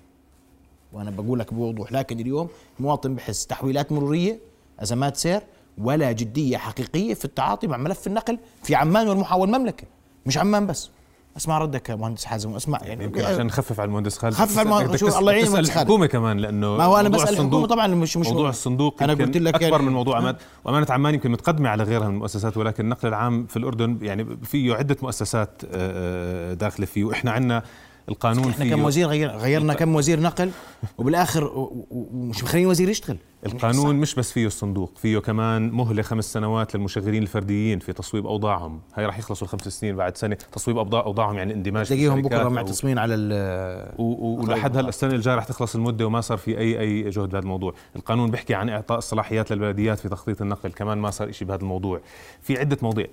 وأنا بقول لك بوضوح. لكن اليوم المواطن بحس تحويلات مرورية أزمات سير ولا جدية حقيقية في التعاطي مع ملف النقل في عمان والمحاول المملكه مش عمان بس. اسمع ردك يا مهندس حازم واسمع يعني يمكن عشان نخفف على المهندس خالد. خفف على المهندس- بدك شو تس- الله يعين المهندس خالد. الحكومة كمان لأنه ما هو أنا بسأل الحكومة طبعا مش مش موضوع الصندوق أنا قلت لك أكبر يعني من موضوع عمان وامانه عمان يمكن متقدمة على غيرها من المؤسسات ولكن النقل العام في الأردن يعني فيه عدة مؤسسات آه، آه، داخلة فيه. وإحنا عندنا القانون إحنا كم وزير غير غيرنا كم وزير نقل؟ وبالآخر ومش مخلين وزير يشتغل. القانون مش بس فيه الصندوق فيه كمان مهلة خمس سنوات للمشغلين الفرديين في تصويب أوضاعهم. هاي راح يخلصوا الخمس سنين بعد سنة تصويب اوضاع أوضاعهم يعني اندماج تلاقيهم بكرة معتصمين على ال- ولحد هلأ السنة الجاية رح تخلص المدة وما صار في اي أي جهد بهذا الموضوع، القانون بيحكي عن إعطاء الصلاحيات للبلديات في تخطيط النقل، كمان ما صار شيء بهذا الموضوع، في عدة مواضيع.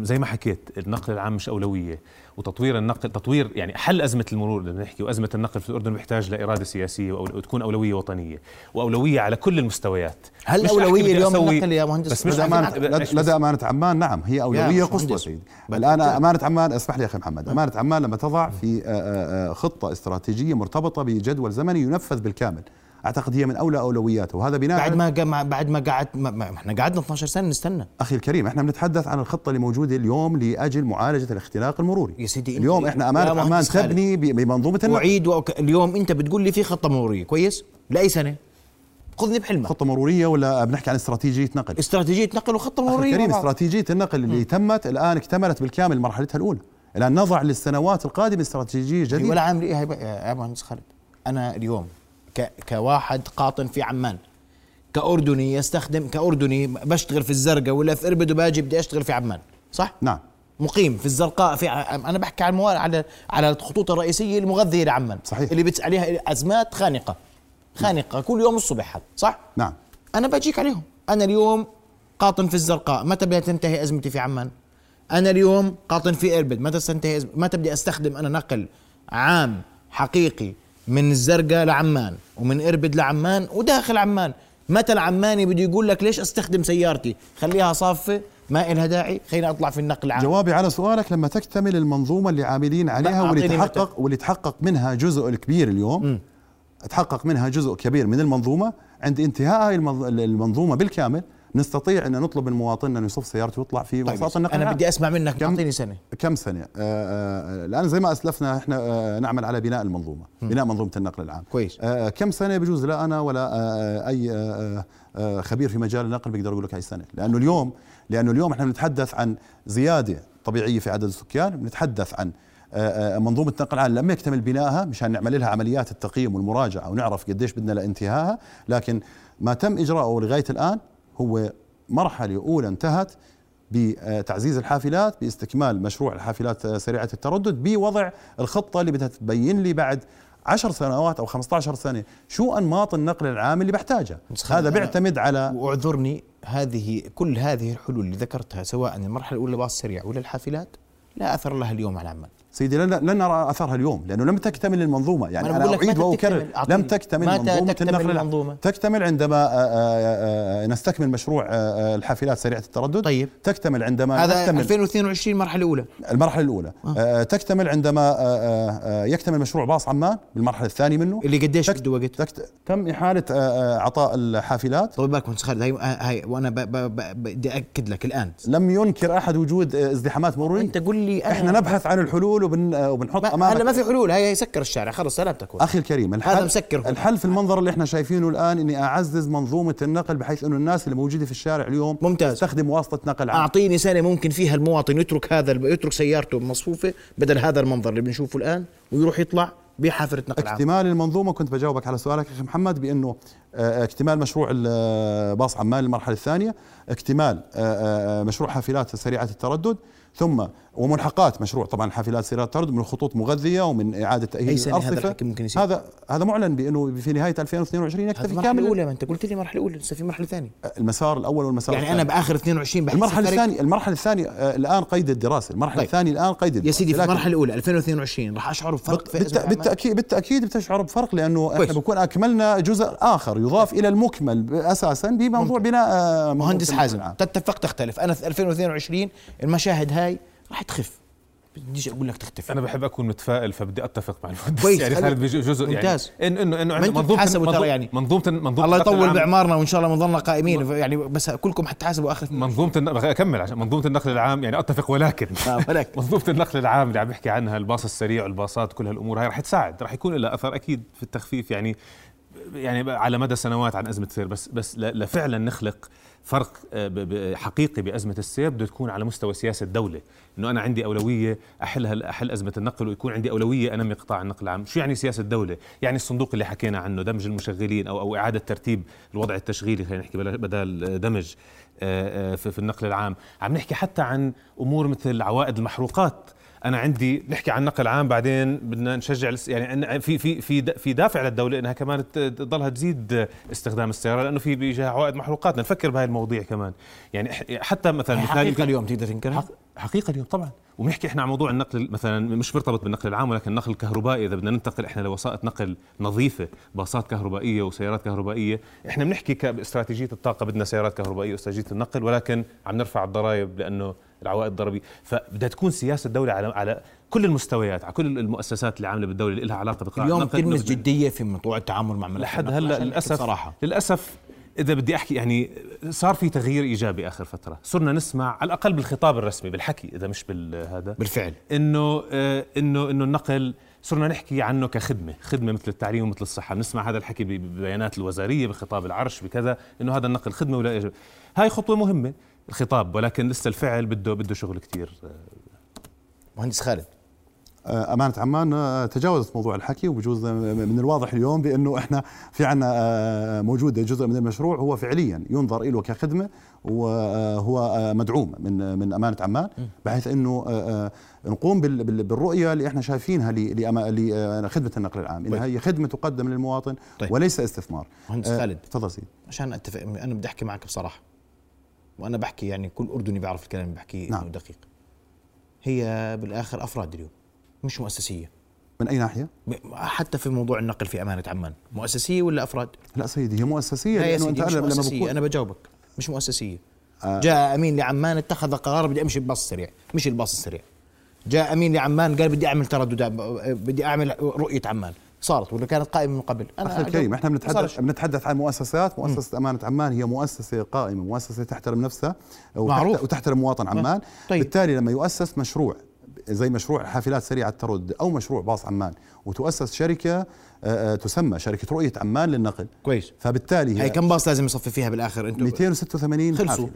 زي ما حكيت النقل العام مش أولوية وتطوير النقل تطوير يعني حل أزمة المرور اللي بنحكي وأزمة النقل في الأردن بيحتاج لإرادة سياسية وتكون أولوية وطنية. وأولوية على كل المستويات. هل بدي اليوم النقل يا مهندس؟ بس مش أمانة, لدى, أمانة عمان. نعم هي أولوية قصوى. سيدي. أنت- أمانة عمان اسمح لي يا أخي محمد. أمانة عمان لما تضع في آه، آه، آه، خطة استراتيجية مرتبطة بجدول زمني ينفذ بالكامل. أعتقد هي من أولى أولوياته. وهذا بناء بعد ما قا- بعد ما قعد ما ما إحنا قعدنا 12 سنة نستنى. أخي الكريم إحنا بنتحدث عن الخطة اللي موجودة اليوم لأجل معالجة الاختناق المروري. يا سيدي اليوم إحنا يا أمانة عمان. تبني ب- بمنظومة النقل. واعيد وأك... اليوم أنت بتقول لي في خطة مرورية. كويس؟ لأي سنة؟ خذني بحلمك. خطة مرورية ولا بنحكي عن استراتيجية نقل؟ استراتيجية نقل وخطة مرورية بعض. استراتيجية النقل اللي تمت الآن اكتملت بالكامل مرحلتها الأولى. الآن نضع للسنوات القادمة استراتيجية جديدة. ولا عامل إيه يا مهندس خالد؟ أنا اليوم ك... كواحد قاطن في عمان كأردني يستخدم كأردني بشتغل في الزرقاء ولا في إربد وباجي بدي أشتغل في عمان صح؟ نعم. مقيم في الزرقاء في أنا بحكي عن موارد على على الخطوط الرئيسية المغذية لعمان صحيح. اللي بتس عليها أزمات خانقة. خانقة كل يوم الصبح هذا صح؟ نعم. أنا بجيك عليهم. أنا اليوم قاطن في الزرقاء متى بدها تنتهي أزمتي في عمان؟ أنا اليوم قاطن في إربد متى تنتهي أزم... متى بدي أستخدم أنا نقل عام حقيقي من الزرقاء لعمان ومن إربد لعمان وداخل عمان؟ متى العماني بده يقول لك ليش أستخدم سيارتي؟ خليها صافة ما إلها داعي خليني أطلع في النقل العام. جوابي على سؤالك لما تكتمل المنظومة اللي عاملين عليها واللي. تحقق واللي تحقق منها جزء الكبير اليوم تحقق منها جزء كبير من المنظومة عند انتهاء هاي المنظ- المنظومة بالكامل نستطيع أن نطلب من مواطننا انه يصف سيارته ويطلع في طيب وساط النقل أنا. بدي أسمع منك كم- تعطيني سنة كم سنة؟ آه، آه، الآن زي ما أسلفنا إحنا آه، نعمل على بناء المنظومة بناء منظومة النقل العام كويس. كم سنة بجوز لا أنا ولا أي آه، آه، خبير في مجال النقل بيقدر يقول لك هاي السنة لأنه اليوم لأنه اليوم إحنا بنتحدث عن زيادة طبيعية في عدد السكان بنتحدث عن آه، آه، منظومة نقل عام لما يكتمل بنائها مشان نعمل لها عمليات التقييم والمراجعة ونعرف قديش بدنا لانتهائها لكن ما تم إجراءه لغاية الآن هو مرحلة أولى انتهت بتعزيز الحافلات باستكمال مشروع الحافلات سريعة التردد بوضع الخطة اللي بدها تبين لي بعد عشر سنوات أو 15 سنة شو أنماط النقل العام اللي بحتاجها هذا بيعتمد على وأعذرني هذه كل هذه الحلول اللي ذكرتها سواء المرحلة الأولى باص سريع ولا الحافلات لا أثر لها اليوم على عمان سيدي لن, لن نرى أثرها اليوم لأنه لم تكتمل المنظومة يعني وأكرر تكتمل؟ أعطيني. لم تكتمل تكتمل النقل العام. المنظومة؟ تكتمل عندما آه، آه، آه، نستكمل مشروع الحافلات سريعة التردد طيب. تكتمل عندما هذا نكتمل 2022 مرحله اولى المرحلة الأولى آه. تكتمل عندما آه، يكتمل مشروع باص عمان بالمرحلة الثانية منه اللي قديش بده وقت تكت... تم آه، عطاء الحافلات طول بالك مهندس خالد هاي هاي وأنا بدي أكد لك الآن لم ينكر أحد وجود ازدحامات مرورية أنت قول لي إحنا نبحث عن الحلول وبن... آه، وبنحط ما أمامك هلا ما في حلول هاي سكر الشارع خلص سلامتك هو. أخي الكريم الحل هذا مسكر هنا. الحل في المنظر اللي إحنا شايفينه الآن إني أعزز منظومة النقل بحيث إنه الناس اللي موجودة في الشارع اليوم ممتاز. تستخدم واسطة نقل عام أعطيني سنة ممكن فيها المواطن يترك هذا يترك سيارته مصفوفة بدل هذا المنظر اللي بنشوفه الآن ويروح يطلع بحافرة نقل عام اكتمال المنظومة كنت بجاوبك على سؤالك أخي محمد بإنه آه، اكتمال مشروع باص عمان المرحله الثانية اكتمال آه، آه، مشروع حافلات سريعة التردد ثم وملحقات مشروع طبعا حافلات سريعه التردد من خطوط مغذية ومن إعادة تأهيل سنة هذا ممكن يصير؟ هذا هذا معلن بأنه في نهاية 2022 هذه يكتفي المرحله كامل الاولى ما أنت قلت لي مرحلة أولى لسه في مرحلة ثانية المسار الأول والمسار يعني الثاني. أنا بآخر 22 بحس المرحلة الفرق. الثانية المرحلة الثانية آه، الآن قيد الدراسة، المرحلة طيب. الثانية الآن قيد الدراسة يا سيدي في المرحلة الأولى 2022 راح أشعر بفرق في؟ بالتأكيد بالتأكيد بتشعر بفرق لأنه كويس. إحنا بكون أكملنا جزء آخر يضاف إلى المكمل أساسا بموضوع بناء آه، مهندس حازم. تتفق تختلف أنا في 2022 المشاهد هاي راح تخف بديش أقول لك تختفي أنا بحب أكون متفائل فبدي أتفق مع المهندس كويس، يعني. خالد بجزء جزء ممتاز. يعني انه إنه عنده أنتم منظومه يعني. منظومه منظومة الله النقل يطول باعمارنا وإن شاء الله بنضلنا قائمين يعني بس كلكم حتحاسبوا اخر منظومة الن- أكمل عشان منظومة النقل العام يعني أتفق ولكن آه، ولكن. منظومة النقل العام اللي عم بحكي عنها الباص السريع والباصات كل هالأمور هاي رح تساعد رح يكون لها أثر أكيد في التخفيف يعني يعني على مدى سنوات عن أزمة السير بس بس لفعلا نخلق فرق آه، حقيقي بأزمة السير بده تكون على مستوى سياسة الدولة. إنه أنا عندي أولوية احلها أحل أزمة النقل ويكون عندي أولوية انمي قطاع النقل العام. شو يعني سياسة الدولة؟ يعني الصندوق اللي حكينا عنه دمج المشغلين أو أو إعادة ترتيب الوضع التشغيلي خلينا نحكي بدل دمج آه، في النقل العام. عم نحكي حتى عن أمور مثل عوائد المحروقات. أنا عندي نحكي عن نقل عام بعدين بدنا نشجع يعني في في في في دافع للدولة إنها كمان تضلها تزيد استخدام السيارة لأنه في بيجيها عوائد محروقات نفكر بهاي المواضيع كمان. يعني حتى مثلا حقيقة اليوم تقدر تنكرها؟ حقيقة اليوم طبعا. وبنحكي إحنا عن موضوع النقل مثلا مش مرتبط بالنقل العام ولكن النقل الكهربائي. إذا بدنا ننتقل إحنا لوسائط نقل نظيفة باصات كهربائية وسيارات كهربائية إحنا بنحكي باستراتيجيه الطاقة. بدنا سيارات كهربائية واستراتيجية النقل ولكن عم نرفع الضرائب لأنه العوائد الضريبيه فبدها تكون سياسة الدولة على على كل المستويات على كل المؤسسات اللي عاملة بالدولة اللي لها علاقة بقطاع اليوم تلمس جدية في موضوع التعامل مع لحد هلأ للأسف صراحة للأسف إذا بدي أحكي يعني صار في تغيير إيجابي آخر فترة. صرنا نسمع على الأقل بالخطاب الرسمي بالحكي إذا مش بالهذا بالفعل. إنه آه إنه إنه النقل صرنا نحكي عنه كخدمة خدمة مثل التعليم ومثل الصحة. بنسمع هذا الحكي ببيانات الوزارية بخطاب العرش بكذا إنه هذا النقل خدمة ولا يجب هاي خطوة مهمة الخطاب ولكن لسه الفعل بده بده شغل كثير مهندس خالد. آه، أمانة عمان آه، تجاوزت موضوع الحكي وبجوز من الواضح اليوم بأنه إحنا في عنا آه، موجود جزء من المشروع هو فعليا ينظر له كخدمة وهو مدعوم من من أمانة عمان بحيث أنه نقوم بالرؤية اللي إحنا شايفينها لخدمة النقل العام. إنها طيب. هي خدمة تقدم للمواطن طيب. وليس استثمار. مهندس خالد. تفضل سيدي. عشان أتفق أنا بدي أحكي معك بصراحة. وأنا بحكي يعني كل أردني بيعرف الكلام اللي بحكيه نعم. انه دقيق. هي بالآخر أفراد اليوم. مش مؤسسية. من أي ناحية؟ حتى في موضوع النقل في أمانة عمان، مؤسسية ولا أفراد؟ لا سيدي هي مؤسسية لأنه أنت مش لما مؤسسية. بقول... أنا بجاوبك. مش مؤسسية. آه. جاء أمين لعمان اتخذ قرار بدي أمشي بباص سريع، مش الباص السريع. جاء أمين لعمان قال بدي أعمل تردد بدي أعمل رؤية عمان، صارت ولا كانت قائمة من قبل؟ أنا أخي الكريم إحنا بنتحدث بنتحدث عن مؤسسات مؤسسة أمانة عمان هي مؤسسة قائمة مؤسسة تحترم نفسها معروف. وتحترم مواطن عمان. طيب. بالتالي لما يؤسس مشروع زي مشروع حافلات سريعة التردد أو مشروع باص عمان. وتؤسس شركة تسمى شركة رؤية عمان للنقل. كويس. فبالتالي هي كم باص لازم يصفي فيها بالآخر؟ أنتم؟ 286 خلصوا. حافلة.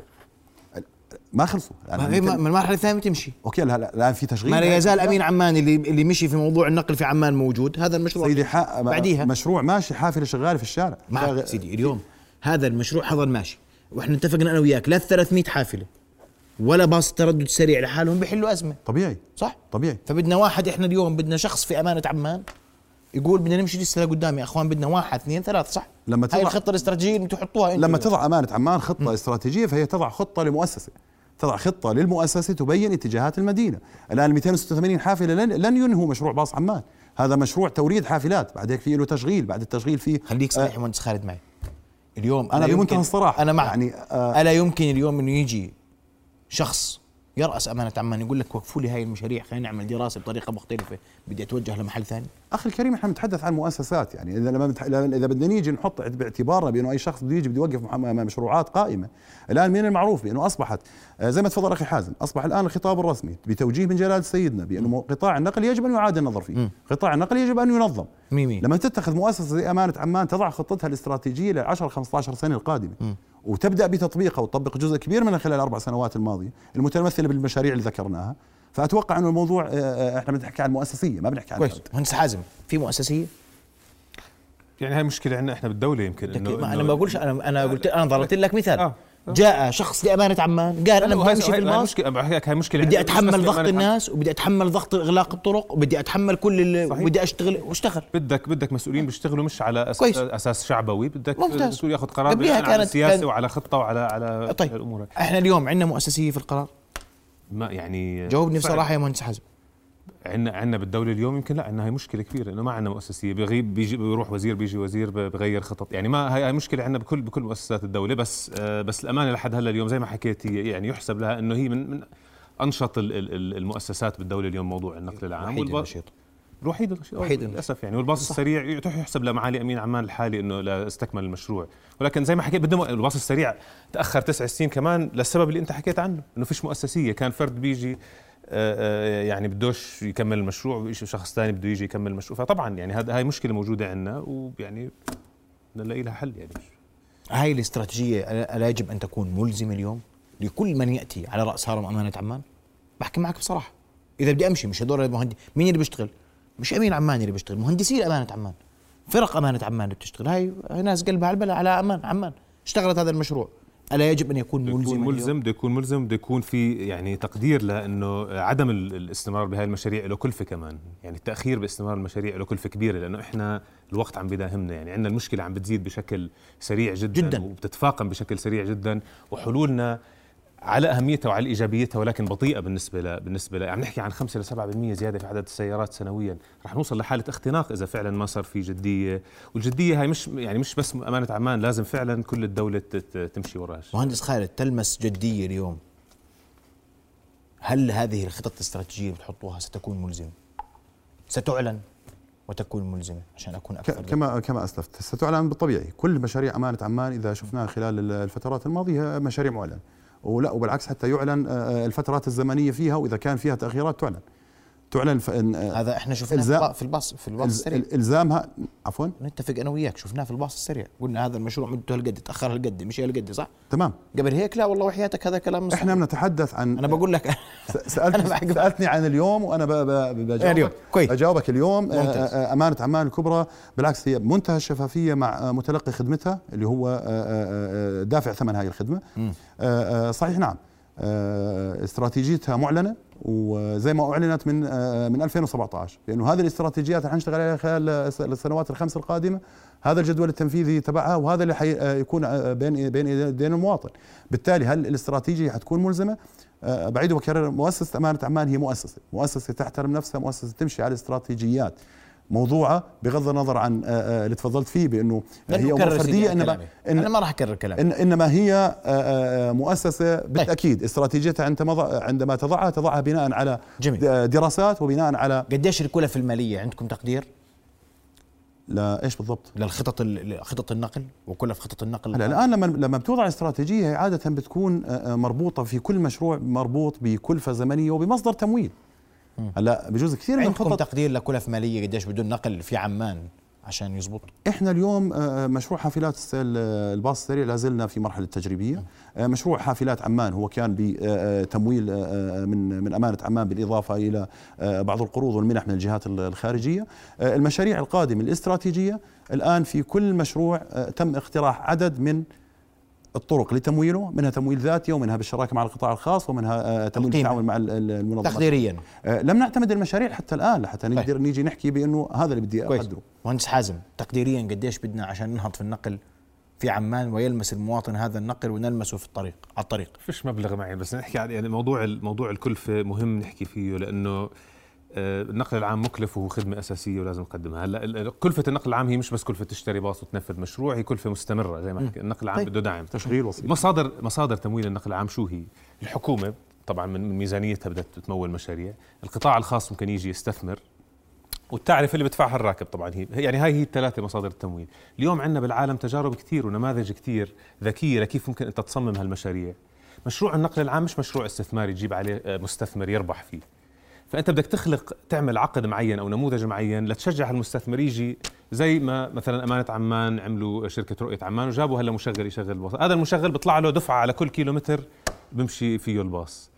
ما خلصوا. يعني من المرحلة الثانية تمشي أوكي لا الان في تشغيل. ما لا يزال أمين عمان اللي اللي مشي في موضوع النقل في عمان موجود. هذا المشروع سيدي حق بعديها. مشروع ماشي حافلة شغالة في الشارع. ما سيدي اليوم هذا المشروع حظل ماشي. وإحنا اتفقنا أنا وياك لا 300 حافلة. ولا باص التردد السريع لحالهم بيحلوا أزمة. طبيعي. صح؟ طبيعي. فبدنا واحد إحنا اليوم بدنا شخص في أمانة عمان يقول بدنا نمشي لسه لقدام يا أخوان بدنا واحد اثنين ثلاثة صح؟ لما تضع هاي الخطة الاستراتيجية اللي تحطوها لما تضع أمانة عمان خطة م. استراتيجية فهي تضع خطة لمؤسسة. تضع خطة للمؤسسة تبين اتجاهات المدينة. الآن 286 حافلة لن, لن ينهوا مشروع باص عمان. هذا مشروع توريد حافلات. بعد هيك في له تشغيل. بعد التشغيل في خليك صريح آه مهندس خالد معي. اليوم أنا بمنتهى الصراحة. أنا معك. يعني آه ألا يمكن اليوم إنه يجي شخص يرأس أمانة عمان يقول لك وقفوا لي هاي المشاريع خلينا نعمل دراسة بطريقة مختلفة بدي أتوجه لمحل ثاني أخي الكريم إحنا بنتحدث عن مؤسسات يعني إذا لما إذا بدنا نيجي نحط باعتبارنا بأنه أي شخص بده يجي بده يوقف مشروعات قائمة الآن من المعروف بأنه أصبحت آه، زي ما تفضل أخي حازم أصبح الآن الخطاب الرسمي بتوجيه من جلاله سيدنا بأنه قطاع النقل يجب أن يعاد النظر فيه م. قطاع النقل يجب أن ينظم ميمي. لما تتخذ مؤسسة زي أمانة عمان تضع خطتها الاستراتيجية ل 10 15 سنة القادمة م. وتبدأ بتطبيقها وتطبق جزء كبير منها خلال الاربع سنوات الماضية المتمثلة بالمشاريع اللي ذكرناها. فأتوقع انه الموضوع آه، آه، إحنا بنحكي عن مؤسسية ما بنحكي عن كويس. مهندس حازم في مؤسسية؟ يعني هاي مشكلة عندنا إحنا بالدولة يمكن إنه أنا ما بقولش أنا أنا قلت أنا ضربت لك مثال. آه. جاء شخص لأمانة عمان قال أنا بدي امشي في الماس هاي مشكلة بدي أتحمل ضغط الناس وبدي أتحمل ضغط إغلاق الطرق وبدي أتحمل كل وبدي أشتغل وأشتغل. بدك بدك مسؤولين بيشتغلوا مش على أس كويس. أساس شعبوي بدك مسؤول ياخذ قرار كانت على سياسه كان وعلى خطة وعلى على طيب. الأمور. إحنا اليوم عندنا مؤسسية في القرار. ما يعني جاوبني بصراحة يا مهندس حزم عندنا عندنا بالدولة اليوم يمكن لا عندنا هي مشكلة كبيرة إنه ما عندنا مؤسسية بيغيب بيجي بيروح وزير بيجي وزير بغير خطط. يعني ما هي مشكلة عندنا بكل بكل مؤسسات الدولة بس آه بس الأمانة لحد هلأ اليوم زي ما حكيت هي يعني يحسب لها إنه هي من, من أنشط المؤسسات بالدولة اليوم موضوع النقل العام. الوحيد النشيط. الوحيد الوحيد للأسف يعني والباص السريع يحسب لمعالي أمين عمان الحالي إنه لا استكمل المشروع. ولكن زي ما حكيت بدنا الباص السريع تأخر تسع سنين كمان للسبب اللي أنت حكيت عنه إنه فيش مؤسسية. كان فرد بيجي يعني بدوش يكمل المشروع وشخص ثاني بده يجي يكمل المشروع. فطبعا يعني هذا هاي مشكلة موجودة عندنا ويعني نلاقي لها حل يعني. هاي الاستراتيجية الا يجب أن تكون ملزمة اليوم لكل من يأتي على رأس هرم أمانة عمان؟ بحكي معك بصراحة. إذا بدي أمشي مش هدول المهندس مين اللي بيشتغل؟ مش امين عمان اللي بيشتغل مهندسي أمانة عمان. فرق أمانة عمان اللي بتشتغل. هاي ناس قلبها على على أمان عمان. اشتغلت هذا المشروع. ألا يجب أن يكون ملزم ملزم بده يكون ملزم بده يكون في يعني تقدير لأنه عدم ال- الاستمرار بهاي المشاريع له كلفة كمان. يعني التأخير باستمرار المشاريع له كلفة كبيرة لأنه إحنا الوقت عم بداهمنا يعني عندنا المشكلة عم بتزيد بشكل سريع جدا, جداً. وبتتفاقم بشكل سريع جدا وحلولنا على اهميتها وعلى ايجابيتها ولكن بطيئة بالنسبة ل... بالنسبة ل... عم نحكي عن 5 ل 7% زيادة في عدد السيارات سنويا. رح نوصل لحالة اختناق إذا فعلا ما صار في جدية. والجدية هاي مش يعني مش بس أمانة عمان لازم فعلا كل الدولة تمشي وراها. مهندس خالد تلمس جدية اليوم. هل هذه الخطط الاستراتيجية اللي بتحطوها ستكون ملزمة؟ ستعلن وتكون ملزمة عشان أكون أكثر كما كما أسلفت. ستعلن بالطبيعي كل مشاريع أمانة عمان إذا شفناها خلال ال- الفترات الماضية مشاريع معلنة. ولا وبالعكس حتى يعلن آه، آه، الفترات الزمنية فيها وإذا كان فيها تأخيرات تعلن. تعلن ف- آه، هذا إحنا شفناه إلزام- في الباص في الباص السريع. الزامها عفوا. نتفق أنا وياك شفناه في الباص السريع. قلنا هذا المشروع مدته هالقد تأخر هالقد مشي هالقد صح؟ تمام. قبل هيك لا والله وحياتك هذا كلام مش إحنا. بنتحدث عن أنا بقول لك س- سألت أنا سألتني عن اليوم وأنا ب- ب- بجاوبك. اليوم. كويس. اجاوبك اليوم. آه، ممتاز. آه، أمانة عمان الكبرى. بالعكس هي منتهى الشفافية مع آه، متلقي خدمتها اللي هو آه، آه، آه، دافع ثمن هذه الخدمة. آه، آه، صحيح نعم. آه، استراتيجيتها معلنة وزي ما أعلنت من آه، من 2017 لأنه هذه الاستراتيجيات رح نشتغل عليها خلال الس- السنوات الخمس القادمة. هذا الجدول التنفيذي تبعها وهذا اللي حيكون آه، بين بين ايدين المواطن. بالتالي هل الاستراتيجية حتكون ملزمة؟ آه، بعيد وبكرر مؤسسة أمانة عمان هي مؤسسة. مؤسسة تحترم نفسها مؤسسة تمشي على استراتيجيات. موضوعه بغض النظر عن آه، آه، اللي تفضلت فيه بأنه هي امور فرديه إنما كلامي. أنا ما راح أكرر كلامي إن إنما هي آه، مؤسسة بالتأكيد استراتيجيتها عندما عندما تضعها تضعها بناء على جميل. دراسات وبناء على قديش الكلف المالية عندكم تقدير لا إيش بالضبط؟ للخطط خطط النقل وكلف خطط النقل هلا الآن لما لما بتوضع استراتيجية عادة بتكون مربوطة في كل مشروع مربوط بكلفة زمنية وبمصدر تمويل هلا بجوز كثير من عندكم الخطط تقدير لكلف ماليه قديش بدون نقل في عمان عشان يزبط إحنا اليوم آه، مشروع حافلات ال- الباص السريع لا زلنا في مرحلة تجريبية. آه، مشروع حافلات عمان هو كان بتمويل من من أمانة عمان بالإضافة إلى آه، بعض القروض والمنح من الجهات ال- الخارجية. آه، المشاريع القادمة الاستراتيجية الآن في كل مشروع آه، تم اقتراح عدد من الطرق لتمويله منها تمويل ذاتي ومنها بالشراكة مع القطاع الخاص ومنها آه، تمويل القيمة. بالتعاون مع ال- ال- المنظمات. تقديريا. آه، لم نعتمد المشاريع حتى الآن لحتى نقدر نيجي نحكي بأنه هذا اللي بدي كويس. أقدره. مهندس حازم تقديريا قديش بدنا عشان ننهض في النقل في عمان ويلمس المواطن هذا النقل ونلمسه في الطريق على الطريق؟ فيش مبلغ معين بس نحكي عن يعني موضوع موضوع الكلفة مهم نحكي فيه لأنه النقل العام مكلف وهو خدمه أساسية ولازم نقدمها هلا كلفة النقل العام هي مش بس كلفة تشتري باص وتنفذ مشروع هي كلفة مستمرة زي ما حكي النقل العام طيب. بده دعم تشغيل وسيط مصادر مصادر تمويل النقل العام شو هي؟ الحكومة طبعا من ميزانيتها بدها تمول مشاريع، القطاع الخاص ممكن يجي يستثمر والتعرفه اللي بدفعها الراكب طبعا هي يعني هاي هي الثلاثة مصادر التمويل، اليوم عندنا بالعالم تجارب كثير ونماذج كثير ذكية لكيف ممكن أنت تصمم هالمشاريع. مشروع النقل العام مش مشروع استثماري تجيب عليه آه، مستثمر يربح فيه. فأنت بدك تخلق تعمل عقد معين أو نموذج معين لتشجع المستثمر يجي زي ما مثلا أمانة عمان عملوا شركة رؤية عمان وجابوا هلا مشغل يشغل الباص هذا المشغل بيطلع له دفعة على كل كيلومتر بمشي فيه الباص.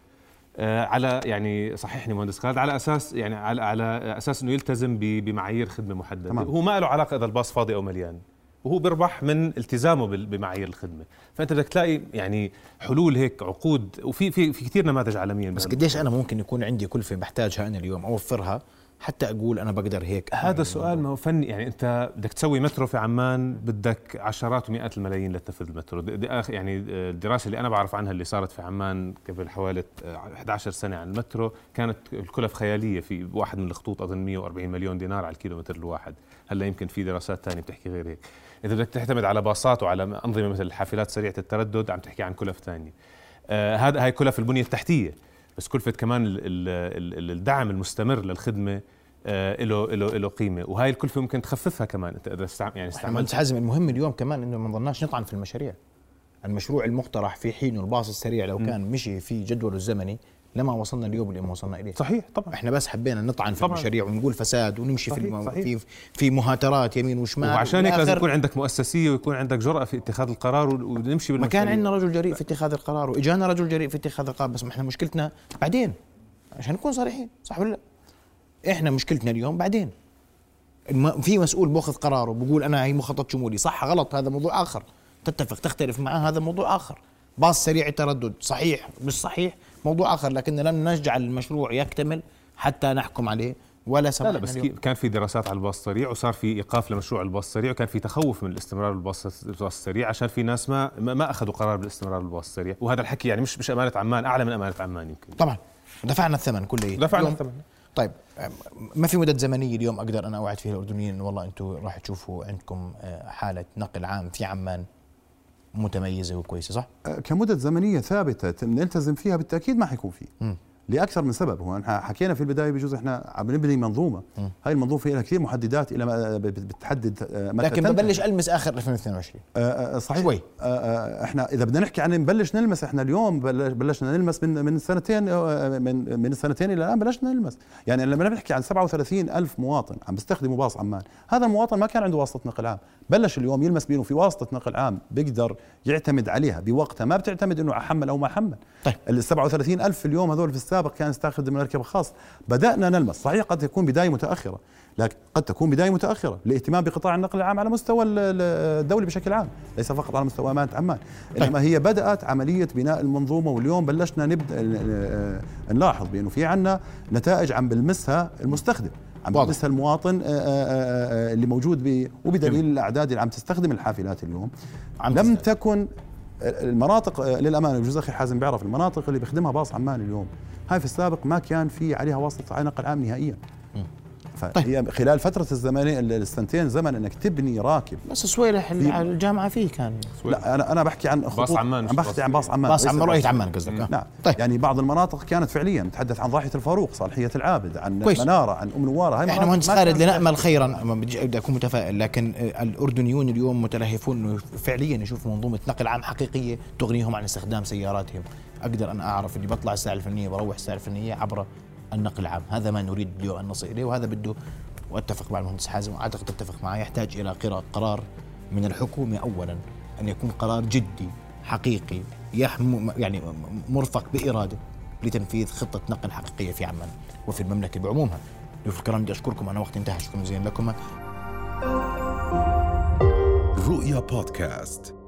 آه على يعني صححني مهندس خالد على أساس يعني على على أساس إنه يلتزم بمعايير خدمة محددة. تمام. هو ما له علاقة إذا الباص فاضي أو مليان. وهو بيربح من التزامه بمعايير الخدمة. فأنت بدك تلاقي يعني حلول هيك عقود وفي في في كثير نماذج عالميا بس قديش أنا ممكن يكون عندي كلفة بحتاجها أنا اليوم؟ أوفرها حتى أقول أنا بقدر هيك. هذا سؤال ما هو فني. يعني أنت بدك تسوي مترو في عمان بدك عشرات ومئات الملايين لتنفذ المترو. د- د- آخ- يعني الدراسة اللي أنا بعرف عنها اللي صارت في عمان قبل حوالي آه، 11 سنة عن المترو كانت الكلف خيالية في واحد من الخطوط أظن 140 مليون دينار على الكيلومتر الواحد. هلأ يمكن في دراسات ثانية بتحكي غير هيك. إذا بدك تعتمد على باصات وعلى أنظمة مثل الحافلات سريعة التردد عم تحكي عن كلف ثانية آه هذا هاي كلف البنية التحتية بس كلفه كمان ال- ال- ال- الدعم المستمر للخدمة آه، له له له قيمة. وهي الكلفة ممكن تخففها كمان انت إذا استعم يعني استعملت. حازم المهم اليوم كمان إنه ما نضلناش نطعن في المشاريع. المشروع المقترح في حينه الباص السريع لو كان مشي في جدوله الزمني لما وصلنا اليوم اللي ما وصلنا إليه صحيح طبعا إحنا بس حبينا نطعن في طبعاً. المشاريع ونقول فساد ونمشي في صحيح، الم... صحيح. في في مهاترات يمين وشمال وعشان هيك لازم يكون عندك مؤسسية ويكون عندك جرأة في اتخاذ القرار ون- ونمشي ما بالمسؤولية. كان عندنا رجل جريء في اتخاذ القرار وإجانا رجل جريء في اتخاذ القرار بس ما إحنا مشكلتنا بعدين عشان نكون صريحين صح ولا لا؟ إحنا مشكلتنا اليوم بعدين الم... في مسؤول بأخذ قراره بقول أنا هي مخطط شمولي صح غلط هذا موضوع آخر تتفق تختلف معه هذا موضوع آخر باص سريع التردد صحيح مش صحيح موضوع آخر لكن لن نجعل المشروع يكتمل حتى نحكم عليه ولا لا سمحنا لا بس اليوم. كان في دراسات على الباص السريع وصار في إيقاف لمشروع الباص السريع وكان في تخوف من الاستمرار بالباص الباص السريع عشان في ناس ما ما أخذوا قرار بالاستمرار بالباص السريع. وهذا الحكي يعني مش مش أمانة عمان أعلى من أمانة عمان يمكن. طبعا. دفعنا الثمن كله. دفعنا الثمن. طيب ما في مدة زمنية اليوم أقدر أنا أوعد فيها الأردنيين؟ إنه والله أنتم راح تشوفوا عندكم آه، حالة نقل عام في عمان. متميزة وكويسة صح؟ آه، كمدة زمنية ثابتة نلتزم فيها بالتأكيد ما حيكون فيه مم. لأكثر من سبب هو إحنا حكينا في البداية بجوز إحنا عم نبني منظومة هاي المنظومة فيها كثير محددات إلى ما بت- بتحدد آه، متى لكن. ببلش ألمس آخر 2022 آه، آه، صحيح شوي. آه، آه، إحنا إذا بدنا نحكي عن نبلش نلمس إحنا اليوم بلش- بلشنا نلمس من من سنتين آه، من من السنتين إلى الآن بلشنا نلمس يعني لما نحكي عن 37 ألف مواطن عم بيستخدموا باص عمان هذا المواطن ما كان عنده واسطة نقل عام بلش اليوم يلمس بانه في واسطة نقل عام بيقدر يعتمد عليها بوقتها ما بتعتمد إنه أحمل أو ما حمل طيب. ال 37 ألف اليوم هذول في السابق كان يستخدم مركب خاص بدأنا نلمس. صحيح قد تكون بداية متأخرة لكن قد تكون بداية متأخرة لإهتمام بقطاع النقل العام على مستوى ال- ال- الدولي بشكل عام ليس فقط على مستوى امانه عمان. إنما هي بدأت عملية بناء المنظومة واليوم بلشنا نبدأ ن- نلاحظ بأنه في عنا نتائج عم بلمسها المستخدم عم. بلمسها المواطن آه، آه، آه، اللي موجود وبدليل الأعداد اللي عم تستخدم الحافلات اليوم. عم لم تستخدم. تكن المناطق للأمانة بجوز أخي حازم بيعرف المناطق اللي بيخدمها باص عمان اليوم. هاي في السابق ما كان في عليها واسطة نقل عام نهائيا. فهي خلال فترة الزمنيه السنتين زمن إنك تبني راكب. بس سويلح في- على الجامعة فيه كان. لا أنا أنا بحكي عن خطوط. عمان عم باص بحكي عن باص عمان. باص عمان رؤية عمان قصدك. آه. نعم. طيب. طيب. يعني بعض المناطق كانت فعليا نتحدث عن ضاحية الفاروق صالحية العابد عن كويس. منارة عن أم نوارة. هاي إحنا مهندس ما خالد لنأمل خيرا ما بدي أكون متفائل لكن الأردنيون اليوم متلهفون انه فعليا. يشوفوا منظومة نقل عام حقيقية تغنيهم عن استخدام سياراتهم. أقدر أنا أعرف اني بطلع الساعة الفلانيه بروح الساعة الفلانيه عبر النقل العام هذا ما نريد اليوم أن نصل إليه وهذا بده وأتفق مع المهندس حازم وأعتقد تتفق معي يحتاج قراءة قرار من الحكومة اولا أن يكون قرار جدي حقيقي يعني مرفق بإرادة لتنفيذ خطة نقل حقيقية في عمان وفي المملكة بعمومها. ضيوف الكرام بدي أشكركم. أنا وقت انتهى. شكرا جزيلا لكم. رؤيا بودكاست.